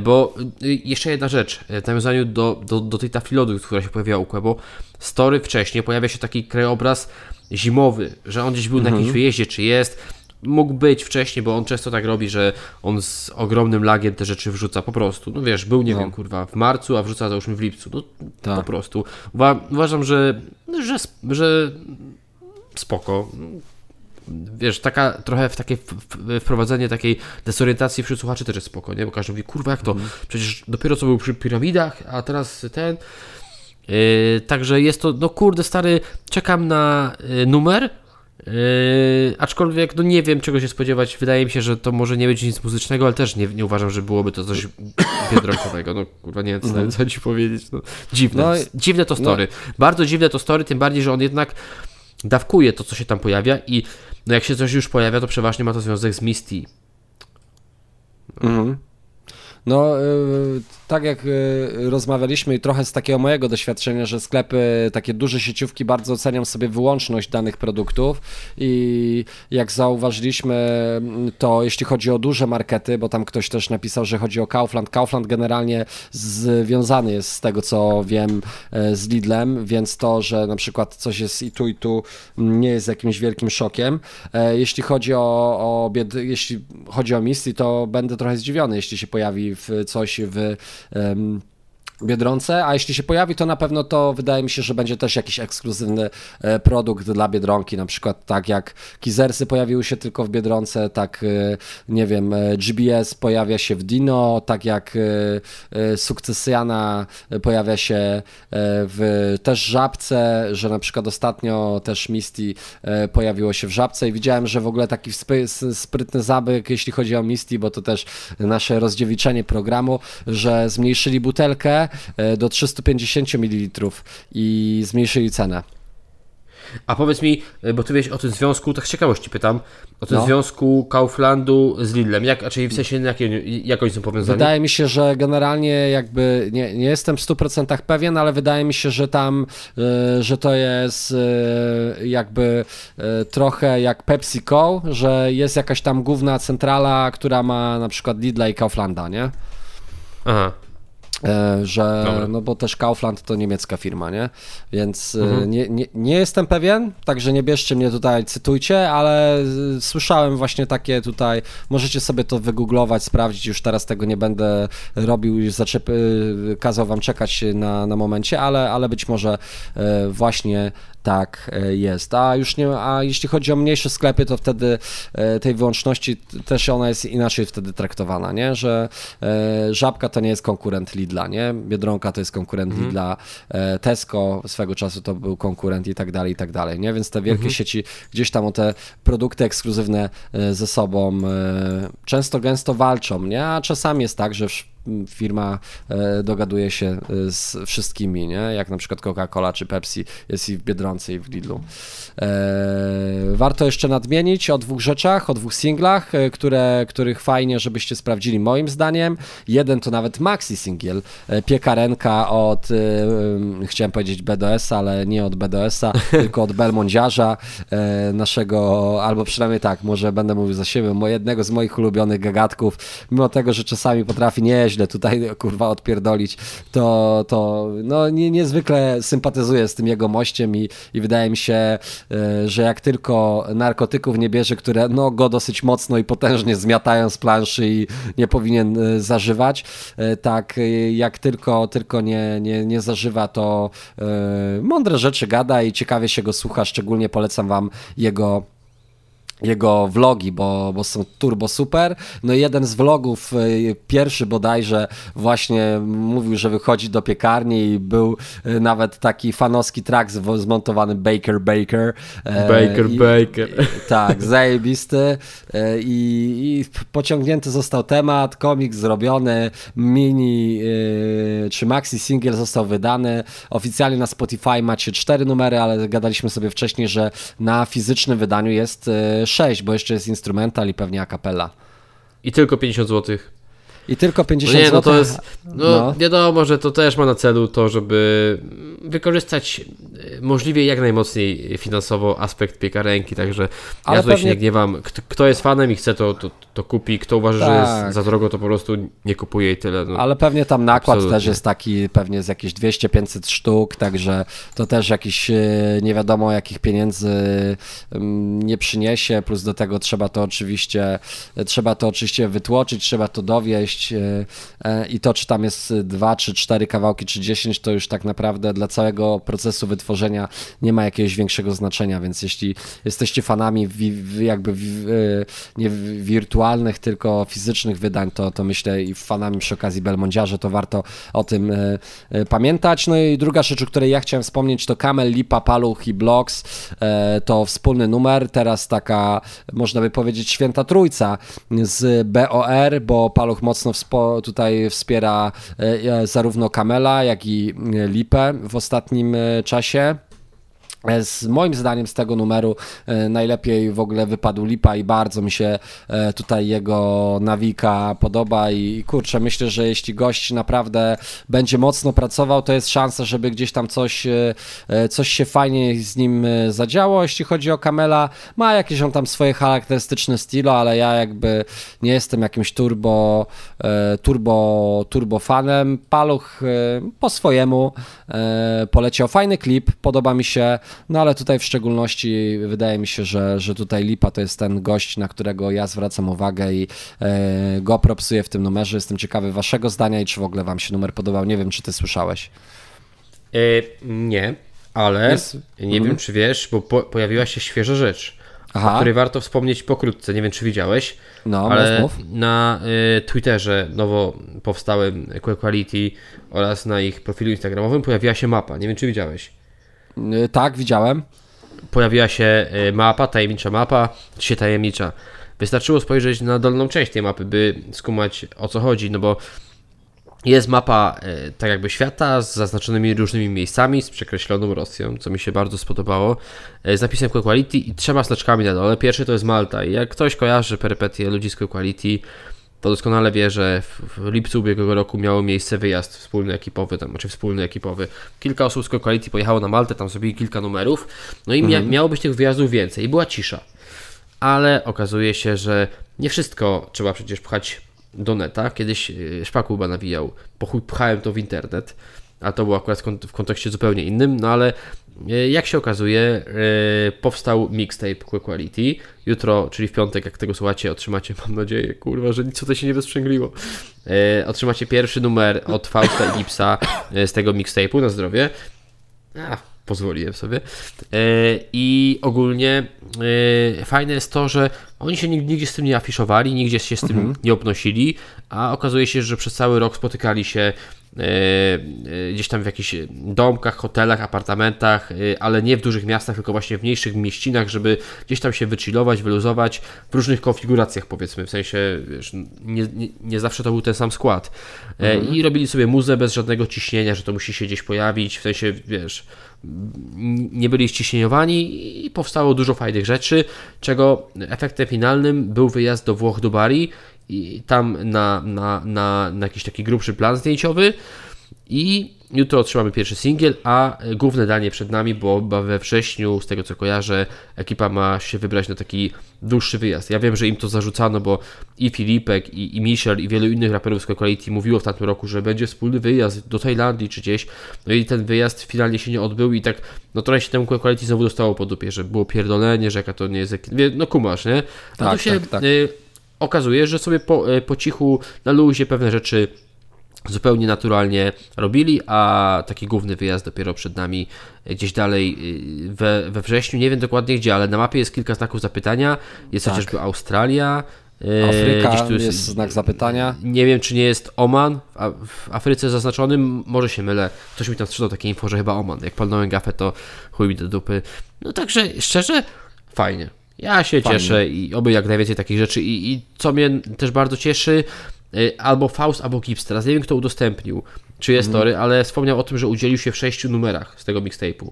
Speaker 2: bo e, jeszcze jedna rzecz, e, w nawiązaniu do, do, do tej tafli lodu, która się pojawiła u Quebo, story wcześniej pojawia się taki krajobraz zimowy, że on gdzieś był na jakimś wyjeździe, czy jest. Mógł być wcześniej, bo on często tak robi, że on z ogromnym lagiem te rzeczy wrzuca po prostu. No wiesz, był, nie
Speaker 1: No.
Speaker 2: wiem, kurwa, w marcu, a wrzuca załóżmy w lipcu. No
Speaker 1: Tak.
Speaker 2: po prostu. Uwa- uważam, że, że, że spoko. Wiesz, taka trochę w takie wprowadzenie takiej desorientacji wśród słuchaczy też jest spoko, nie? Bo każdy mówi, kurwa, jak to? Przecież dopiero co był przy piramidach, a teraz ten. Yy, także jest to, no kurde, stary, czekam na yy, numer. Yy, aczkolwiek, no nie wiem czego się spodziewać. Wydaje mi się, że to może nie być nic muzycznego, ale też nie, nie uważam, że byłoby to coś biedronkowego. No kurwa, nie wiem co, co ci powiedzieć. No, dziwne,
Speaker 1: No
Speaker 2: dziwne to story. Bardzo dziwne to story, tym bardziej, że on jednak dawkuje to, co się tam pojawia i no jak się coś już pojawia, to przeważnie ma to związek z Misty.
Speaker 1: Mhm. No, y, tak jak y, rozmawialiśmy i trochę z takiego mojego doświadczenia, że sklepy, takie duże sieciówki bardzo cenią sobie wyłączność danych produktów i jak zauważyliśmy, mm, to jeśli chodzi o duże markety, bo tam ktoś też napisał, że chodzi o Kaufland, Kaufland generalnie związany jest z tego, co wiem, e, z Lidlem, więc to, że na przykład coś jest i tu, i tu mm, nie jest jakimś wielkim szokiem. E, Jeśli chodzi o, o jeśli chodzi o Misty, to będę trochę zdziwiony, jeśli się pojawi w coś w Ähm, Biedronce, a jeśli się pojawi, to na pewno to wydaje mi się, że będzie też jakiś ekskluzywny e, produkt dla Biedronki, na przykład tak jak Kizersy pojawiły się tylko w Biedronce, tak e, nie wiem, e, GBS pojawia się w Dino, tak jak Sukcesjana pojawia się w też Żabce, że na przykład ostatnio też Misty pojawiło się w Żabce i widziałem, że w ogóle taki sprytny zabyk, jeśli chodzi o Misty, bo to też nasze rozdziewiczenie programu, że zmniejszyli butelkę do 350 ml i zmniejszyli cenę.
Speaker 2: A powiedz mi, y, bo ty wiesz o tym związku, tak z ciekawości pytam, o tym
Speaker 1: No.
Speaker 2: związku Kauflandu z Lidlem, jak, a czyli w sensie jak, jak oni są powiązani?
Speaker 1: Wydaje mi się, że generalnie jakby nie, nie jestem w 100% pewien, ale wydaje mi się, że tam, e, że to jest e, jakby e, trochę jak PepsiCo, że jest jakaś tam główna centrala, która ma na przykład Lidla i Kauflanda, nie?
Speaker 2: Aha.
Speaker 1: E, że,
Speaker 2: Dobra.
Speaker 1: no bo też Kaufland to niemiecka firma, nie? Więc e, nie, nie, nie jestem pewien, także nie bierzcie mnie tutaj, cytujcie, ale e, słyszałem właśnie takie tutaj, możecie sobie to wygooglować, sprawdzić, już teraz tego nie będę robił, już zaczepy, kazał wam czekać na, na momencie, ale, ale być może właśnie tak jest. A już nie, a jeśli chodzi o mniejsze sklepy, to wtedy tej wyłączności też ona jest inaczej wtedy traktowana, nie? Że Żabka to nie jest konkurent Lidla, nie? Biedronka to jest konkurent mhm. Lidla, Tesco swego czasu to był konkurent i tak dalej, i tak dalej, nie? Więc te wielkie mhm. sieci gdzieś tam o te produkty ekskluzywne ze sobą często gęsto walczą, nie? A czasami jest tak, że firma e, dogaduje się e, z wszystkimi, nie? jak na przykład Coca-Cola czy Pepsi jest i w Biedronce i w Lidlu. E, warto jeszcze nadmienić o dwóch rzeczach, o dwóch singlach, które, których fajnie, żebyście sprawdzili moim zdaniem. Jeden to nawet maxi singiel, piekarenka od, chciałem powiedzieć BDS, ale nie od BDS-a, tylko od Belmondziarza, naszego, albo przynajmniej tak, może będę mówił za siebie, jednego z moich ulubionych gagatków, mimo tego, że czasami potrafi nie nieźle tutaj, kurwa, odpierdolić, to, to no, nie, niezwykle sympatyzuję z tym jego mościem i, i wydaje mi się, e, że jak tylko narkotyków nie bierze, które no, go dosyć mocno i potężnie zmiatają z planszy i nie powinien e, zażywać, e, tak jak tylko, tylko nie, nie, nie zażywa, to mądre rzeczy gada i ciekawie się go słucha, szczególnie polecam wam jego jego vlogi, bo, bo są turbo super. No i jeden z vlogów, y, pierwszy bodajże, właśnie mówił, że wychodzi do piekarni i był y, nawet taki fanowski track zmontowany Baker Baker.
Speaker 2: E, Baker I, Baker.
Speaker 1: tak, zajebisty. E, I, I, pociągnięty został temat, komiks zrobiony, mini czy maxi single został wydany. Oficjalnie na Spotify macie cztery numery, ale gadaliśmy sobie wcześniej, że na fizycznym wydaniu jest 6, bo jeszcze jest instrumental i pewnie a cappella.
Speaker 2: I tylko 50 złotych.
Speaker 1: I tylko 50 no
Speaker 2: nie, no to jest, no, no, wiadomo, że to też ma na celu to, żeby wykorzystać e, możliwie jak najmocniej finansowo aspekt piekarenki, także Ale ja tutaj pewnie... się nie gniewam. Kto, jest fanem i chce to, to, to kupi, kto uważa, tak. że jest tak. za drogo, to po prostu nie kupuje i tyle. No.
Speaker 1: Ale pewnie tam nakład Absolutnie. też jest taki, pewnie z jakieś 200-500 sztuk, także to też jakiś e, nie wiadomo jakich pieniędzy nie przyniesie, plus do tego trzeba to oczywiście, trzeba to oczywiście wytłoczyć, trzeba to dowieść, E, e, i to, czy tam jest dwa, czy cztery kawałki, czy dziesięć, to już tak naprawdę dla całego procesu wytworzenia nie ma jakiegoś większego znaczenia, więc jeśli jesteście fanami jakby e, nie wirtualnych, tylko fizycznych wydań, to, to myślę i fanami przy okazji Belmondziarze, to warto o tym pamiętać. No i druga rzecz, o której ja chciałem wspomnieć, to Kamel, Lipa, Paluch i Blocks, to wspólny numer, teraz taka, można by powiedzieć, święta trójca z BOR, bo Paluch mocno mocno tutaj wspiera e, e, zarówno Kamela, jak i e, Lipę w ostatnim czasie. Z moim zdaniem z tego numeru e, najlepiej w ogóle wypadł Lipa i bardzo mi się e, tutaj jego nawika podoba i kurczę, myślę, że jeśli gość naprawdę będzie mocno pracował, to jest szansa, żeby gdzieś tam coś, e, coś się fajnie z nim zadziało. Jeśli chodzi o Kamela, ma jakieś on tam swoje charakterystyczne stylo, ale ja jakby nie jestem jakimś turbo turbo, turbo fanem. Paluch po swojemu poleciał fajny klip, podoba mi się no ale tutaj w szczególności wydaje mi się, że, że tutaj Lipa to jest ten gość, na którego ja zwracam uwagę i e, go propsuję w tym numerze. Jestem ciekawy waszego zdania i czy w ogóle wam się numer podobał. Nie wiem, czy ty słyszałeś.
Speaker 2: E, nie, ale jest... nie mm. wiem, mhm. czy wiesz, bo po, pojawiła się świeża rzecz. Aha. o której warto wspomnieć pokrótce. Nie wiem, czy widziałeś,
Speaker 1: no,
Speaker 2: ale na y, Twitterze nowo powstałym Quality oraz na ich profilu instagramowym pojawiła się mapa. Nie wiem, czy widziałeś.
Speaker 1: Y, tak, widziałem.
Speaker 2: Pojawiła się y, mapa, tajemnicza mapa, się tajemnicza. Wystarczyło spojrzeć na dolną część tej mapy, by skumać o co chodzi, no bo jest mapa y, tak jakby świata z zaznaczonymi różnymi miejscami, z przekreśloną Rosją, co mi się bardzo spodobało, z napisem Quality i trzema znaczkami na dole. Pierwszy to jest Malta i jak ktoś kojarzy perypetie ludzi z Quality, to doskonale wie, że w, lipcu ubiegłego roku miało miejsce wyjazd wspólny ekipowy, tam, znaczy wspólny ekipowy. Kilka osób z Quality pojechało na Maltę, tam zrobili kilka numerów, no i mhm. miało być tych wyjazdów więcej i była cisza. Ale okazuje się, że nie wszystko trzeba przecież pchać do neta. Kiedyś y, Szpaku chyba nawijał, pchałem to w internet, a to było akurat w kontekście zupełnie innym, no ale E, jak się okazuje, e, powstał mixtape Quick Quality. Jutro, czyli w piątek, jak tego słuchacie, otrzymacie, mam nadzieję, kurwa, że nic tutaj się nie wysprzęgliło. E, otrzymacie pierwszy numer od Fausta i Gipsa z tego mixtape'u na zdrowie. A, pozwoliłem sobie. I ogólnie fajne jest to, że oni się nigdzie z tym nie afiszowali, nigdzie się z tym mhm. nie obnosili, a okazuje się, że przez cały rok spotykali się gdzieś tam w jakichś domkach, hotelach, apartamentach, e, ale nie w dużych miastach, tylko właśnie w mniejszych mieścinach, żeby gdzieś tam się wychillować, wyluzować w różnych konfiguracjach powiedzmy, w sensie wiesz, nie, nie, nie zawsze to był ten sam skład. Mhm. I robili sobie muzę bez żadnego ciśnienia, że to musi się gdzieś pojawić, w sensie wiesz, nie byli ściśnieniowani i powstało dużo fajnych rzeczy, czego efektem finalnym był wyjazd do Włoch, do Bari i tam na, na, na, na jakiś taki grubszy plan zdjęciowy i jutro otrzymamy pierwszy singiel, a główne danie przed nami, bo we wrześniu, z tego co kojarzę, ekipa ma się wybrać na taki dłuższy wyjazd. Ja wiem, że im to zarzucano, bo i Filipek, i, i Michel, i wielu innych raperów z Quality mówiło w tamtym roku, że będzie wspólny wyjazd do Tajlandii czy gdzieś. No i ten wyjazd finalnie się nie odbył i tak, no trochę się temu Quality znowu dostało po dupie, że było pierdolenie, że jaka to nie jest, no kumasz, nie? A tak, to się tak, tak. Y okazuje, że sobie po, e, po cichu na luzie pewne rzeczy zupełnie naturalnie robili, a taki główny wyjazd dopiero przed nami e, gdzieś dalej e, we, we wrześniu, nie wiem dokładnie gdzie, ale na mapie jest kilka znaków zapytania, jest tak. chociażby Australia,
Speaker 1: Afryka tu jest, jest, znak zapytania.
Speaker 2: Nie wiem, czy nie jest Oman w Afryce zaznaczonym, może się mylę. Ktoś mi tam sprzedał takie info, że chyba Oman. Jak palnąłem gafę, to chuj mi do dupy. No także, szczerze, fajnie. Ja się Fajnie. cieszę i oby jak najwięcej takich rzeczy. I, I, co mnie też bardzo cieszy, y, albo Faust, albo Gips. Teraz nie wiem, kto udostępnił, czy jest mhm. tory, ale wspomniał o tym, że udzielił się w sześciu numerach z tego mixtape'u.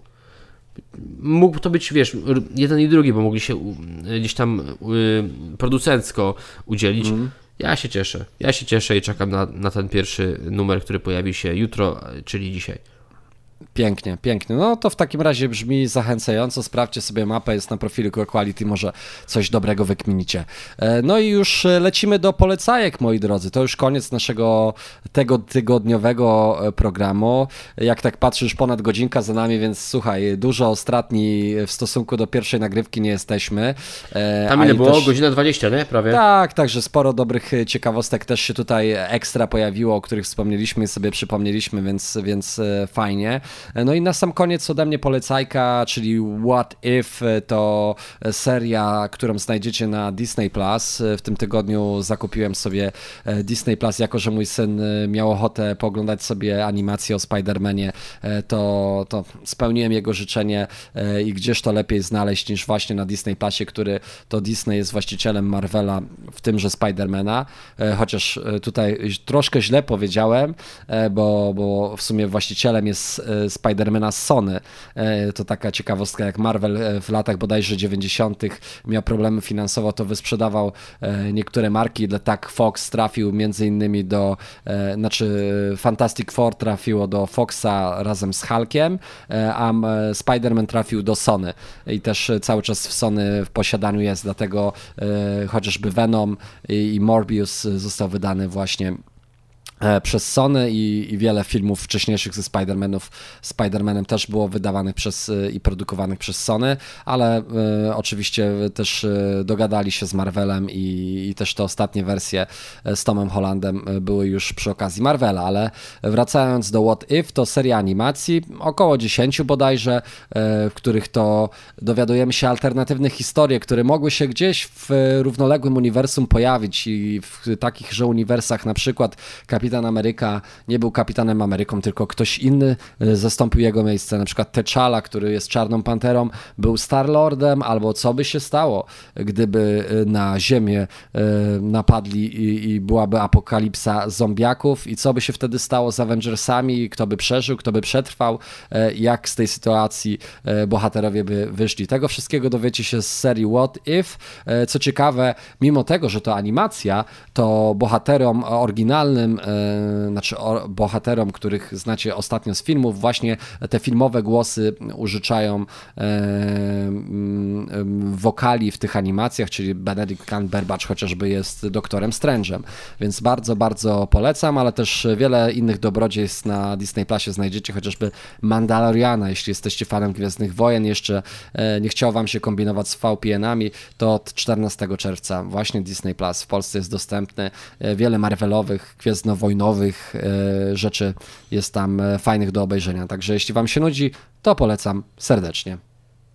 Speaker 2: Mógł to być, wiesz, jeden i drugi, bo mogli się gdzieś tam y, producencko udzielić. Mhm. Ja się cieszę. Ja się cieszę i czekam na, na ten pierwszy numer, który pojawi się jutro, czyli dzisiaj.
Speaker 1: Pięknie, pięknie. No to w takim razie brzmi zachęcająco. Sprawdźcie sobie mapę, jest na profilu Quality, może coś dobrego wykminicie. E, no i już lecimy do polecajek, moi drodzy. To już koniec naszego tego tygodniowego e, programu. Jak tak patrzysz, ponad godzinka za nami, więc słuchaj, dużo ostatni w stosunku do pierwszej nagrywki nie jesteśmy.
Speaker 2: E, Tam ile było? Też... Godzina 20, nie? Prawie.
Speaker 1: Tak, także sporo dobrych ciekawostek też się tutaj ekstra pojawiło, o których wspomnieliśmy i sobie przypomnieliśmy, więc, więc fajnie. No i na sam koniec ode mnie polecajka, czyli What If to seria, którą znajdziecie na Disney Plus. W tym tygodniu zakupiłem sobie e, Disney Plus, jako że mój syn e, miał ochotę poglądać sobie animację o Spider-Manie, e, to, to spełniłem jego życzenie i gdzież to lepiej znaleźć niż właśnie na Disney Plusie, który to Disney jest właścicielem Marvela, w tymże Spidermana, chociaż tutaj troszkę źle powiedziałem, bo, bo w sumie właścicielem jest Spidermana z Sony. E, to taka ciekawostka, jak Marvel e, w latach bodajże 90. miał problemy finansowo, to wysprzedawał e, niektóre marki, tak Fox trafił między innymi do, znaczy Fantastic Four trafiło do Foxa razem z Hulkiem, a Spider-Man trafił do Sony i też cały czas w Sony w posiadaniu jest, dlatego chociażby Venom i Morbius został wydany właśnie przez Sony i, i, wiele filmów wcześniejszych ze Spider-Manów, Spider-Manem też było wydawanych przez e, i produkowanych przez Sony, ale e, oczywiście też e, dogadali się z Marvelem i, i, też te ostatnie wersje z Tomem Hollandem były już przy okazji Marvela, ale wracając do What If, to seria animacji, około 10 bodajże, e, w których to dowiadujemy się alternatywnych historii, które mogły się gdzieś w równoległym uniwersum pojawić i w takich, że uniwersach na przykład Kapitan Kapitan Ameryka nie był Kapitanem Ameryką, tylko ktoś inny e, zastąpił jego miejsce. Na przykład T'Challa, który jest Czarną Panterą, był Star-Lordem, albo co by się stało, gdyby e, na Ziemię e, napadli i, i byłaby apokalipsa zombiaków i co by się wtedy stało z Avengersami, kto by przeżył, kto by przetrwał, jak z tej sytuacji bohaterowie by wyszli. Tego wszystkiego dowiecie się z serii What If. Co ciekawe, mimo tego, że to animacja, to bohaterom oryginalnym E, znaczy bohaterom, których znacie ostatnio z filmów, właśnie te filmowe głosy użyczają e, wokali w tych animacjach, czyli Benedict Cumberbatch chociażby jest doktorem Strange'em, więc bardzo, bardzo polecam, ale też wiele innych dobrodziejstw na Disney Plusie znajdziecie, chociażby Mandaloriana, jeśli jesteście fanem Gwiezdnych Wojen, jeszcze e, nie chciał wam się kombinować z VPN-ami, to od 14 czerwca właśnie Disney Plus w Polsce jest dostępny, wiele Marvelowych, Gwiezdnowojennych wojnowych e, rzeczy jest tam e, fajnych do obejrzenia. Także jeśli wam się nudzi, to polecam serdecznie.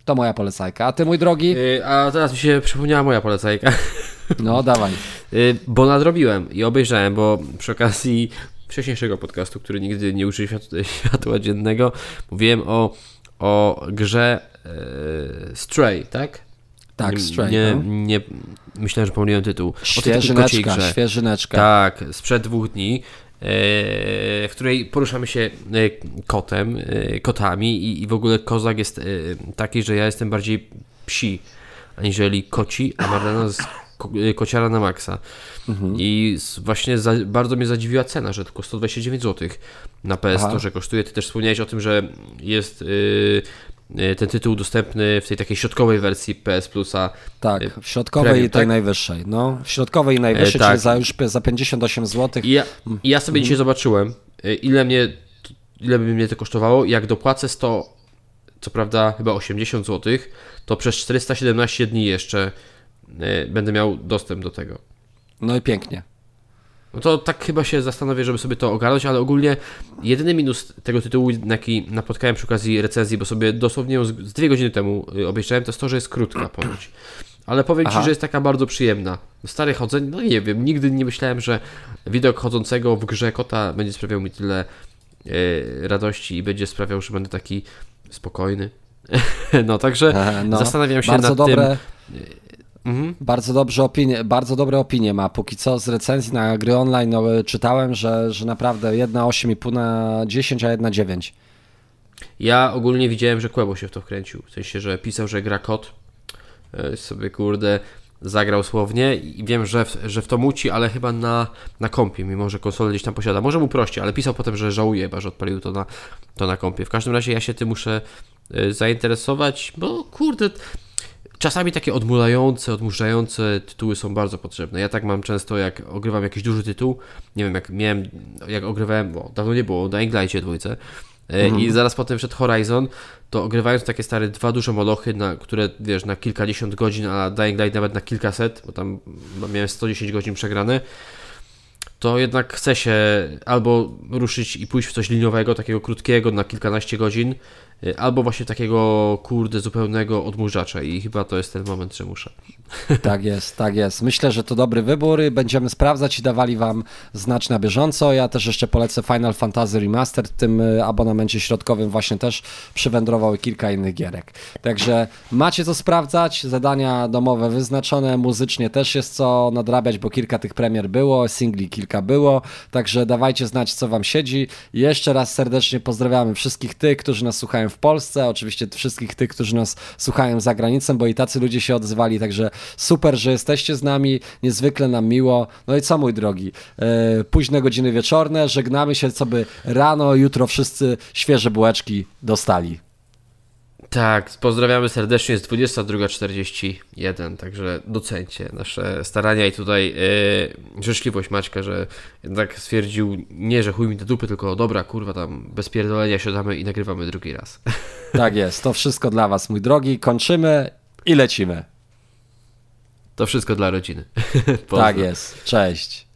Speaker 1: To moja polecajka. A ty, mój drogi?
Speaker 2: Y, A teraz mi się przypomniała moja polecajka.
Speaker 1: No, dawaj.
Speaker 2: Bo nadrobiłem i obejrzałem, bo przy okazji wcześniejszego podcastu, który nigdy nie uczył świat, światła dziennego, mówiłem o, o grze e, Stray, tak?
Speaker 1: Tak, Stray,
Speaker 2: Nie,
Speaker 1: no.
Speaker 2: nie, myślałem, że pomyliłem tytuł.
Speaker 1: Świeżyneczka, świeżyneczka.
Speaker 2: Tak, sprzed dwóch dni, e, w której poruszamy się e, kotem, e, kotami i, i w ogóle kozak jest taki, że ja jestem bardziej psi, aniżeli koci, a Marlena jest ko, kociara na maksa.
Speaker 1: Mhm.
Speaker 2: I właśnie za, bardzo mnie zadziwiła cena, że tylko 129 zł na PS
Speaker 1: Aha.
Speaker 2: Store kosztuje. Ty też wspomniałeś o tym, że jest ten tytuł dostępny w tej takiej środkowej wersji PS Plusa.
Speaker 1: Tak,
Speaker 2: e,
Speaker 1: w środkowej
Speaker 2: premium,
Speaker 1: i tej
Speaker 2: tak?
Speaker 1: najwyższej. No, w środkowej i najwyższej,
Speaker 2: E, tak.
Speaker 1: czyli za już za 58 zł.
Speaker 2: I ja, i ja sobie dzisiaj zobaczyłem, y, ile mnie, ile by mnie to kosztowało. Jak dopłacę 100, co prawda chyba 80 zł, to przez 417 dni jeszcze y, będę miał dostęp do tego.
Speaker 1: No i pięknie.
Speaker 2: No to tak chyba się zastanowię, żeby sobie to ogarnąć, ale ogólnie jedyny minus tego tytułu, jaki napotkałem przy okazji recenzji, bo sobie dosłownie z, dwie godziny temu y, obejrzałem, to jest to, że jest krótka ponoć. Ale powiem
Speaker 1: Aha.
Speaker 2: Ci, że jest taka bardzo przyjemna. Stary chodzenie, no nie wiem, nigdy nie myślałem, że widok chodzącego w grze kota będzie sprawiał mi tyle y, radości i będzie sprawiał, że będę taki spokojny. no także
Speaker 1: E, No,
Speaker 2: zastanawiam się
Speaker 1: bardzo
Speaker 2: nad
Speaker 1: dobre,
Speaker 2: tym. Mhm.
Speaker 1: Bardzo dobrze opinie, bardzo dobre opinie ma. Póki co z recenzji na gry online no, czytałem, że, że naprawdę jedna 8,5 na 10, a jedna 9.
Speaker 2: Ja ogólnie widziałem, że Kłebo się w to wkręcił. W sensie, że pisał, że gra kot. E, Sobie kurde zagrał słownie i wiem, że w, że w to muci, ale chyba na, na kompie, mimo że konsolę gdzieś tam posiada. Może mu prościej, ale pisał potem, że żałuje, chyba, że odpalił to na, to na kompie. W każdym razie ja się tym muszę e, zainteresować, bo kurde, czasami takie odmulające, odmurzające tytuły są bardzo potrzebne. Ja tak mam często, jak ogrywam jakiś duży tytuł, nie wiem, jak miałem, jak ogrywałem, bo dawno nie było, na Dying dwójce, e, i zaraz potem wszedł Horizon, to ogrywając takie stare dwa duże molochy, na, które wiesz, na kilkadziesiąt godzin, a Dying Light nawet na kilkaset, bo tam miałem 110 godzin przegrane, to jednak chce się albo ruszyć i pójść w coś liniowego, takiego krótkiego na kilkanaście godzin, albo właśnie takiego kurde zupełnego odmurzacza i chyba to jest ten moment, że muszę.
Speaker 1: Tak jest, tak jest. Myślę, że to dobry wybór. Będziemy sprawdzać i dawali Wam znać na bieżąco. Ja też jeszcze polecę Final Fantasy Remastered. W tym y, abonamencie środkowym właśnie też przywędrowały kilka innych gierek. Także macie co sprawdzać. Zadania domowe wyznaczone. Muzycznie też jest co nadrabiać, bo kilka tych premier było, singli kilka było. Także dawajcie znać, co Wam siedzi. Jeszcze raz serdecznie pozdrawiamy wszystkich tych, którzy nas słuchają w Polsce. Oczywiście wszystkich tych, którzy nas słuchają za granicą, bo i tacy ludzie się odzywali. Także super, że jesteście z nami, niezwykle nam miło. No i co mój drogi, e, późne godziny wieczorne, żegnamy się, co by rano, jutro wszyscy świeże bułeczki dostali.
Speaker 2: Tak, pozdrawiamy serdecznie, jest 22.41, także docencie nasze starania i tutaj e, życzliwość Maćka, że jednak stwierdził nie, że chuj mi do dupy, tylko dobra, kurwa, tam bez pierdolenia siadamy i nagrywamy drugi raz.
Speaker 1: Tak jest, to wszystko dla Was, mój drogi. Kończymy i lecimy.
Speaker 2: To wszystko dla rodziny.
Speaker 1: Tak jest, cześć.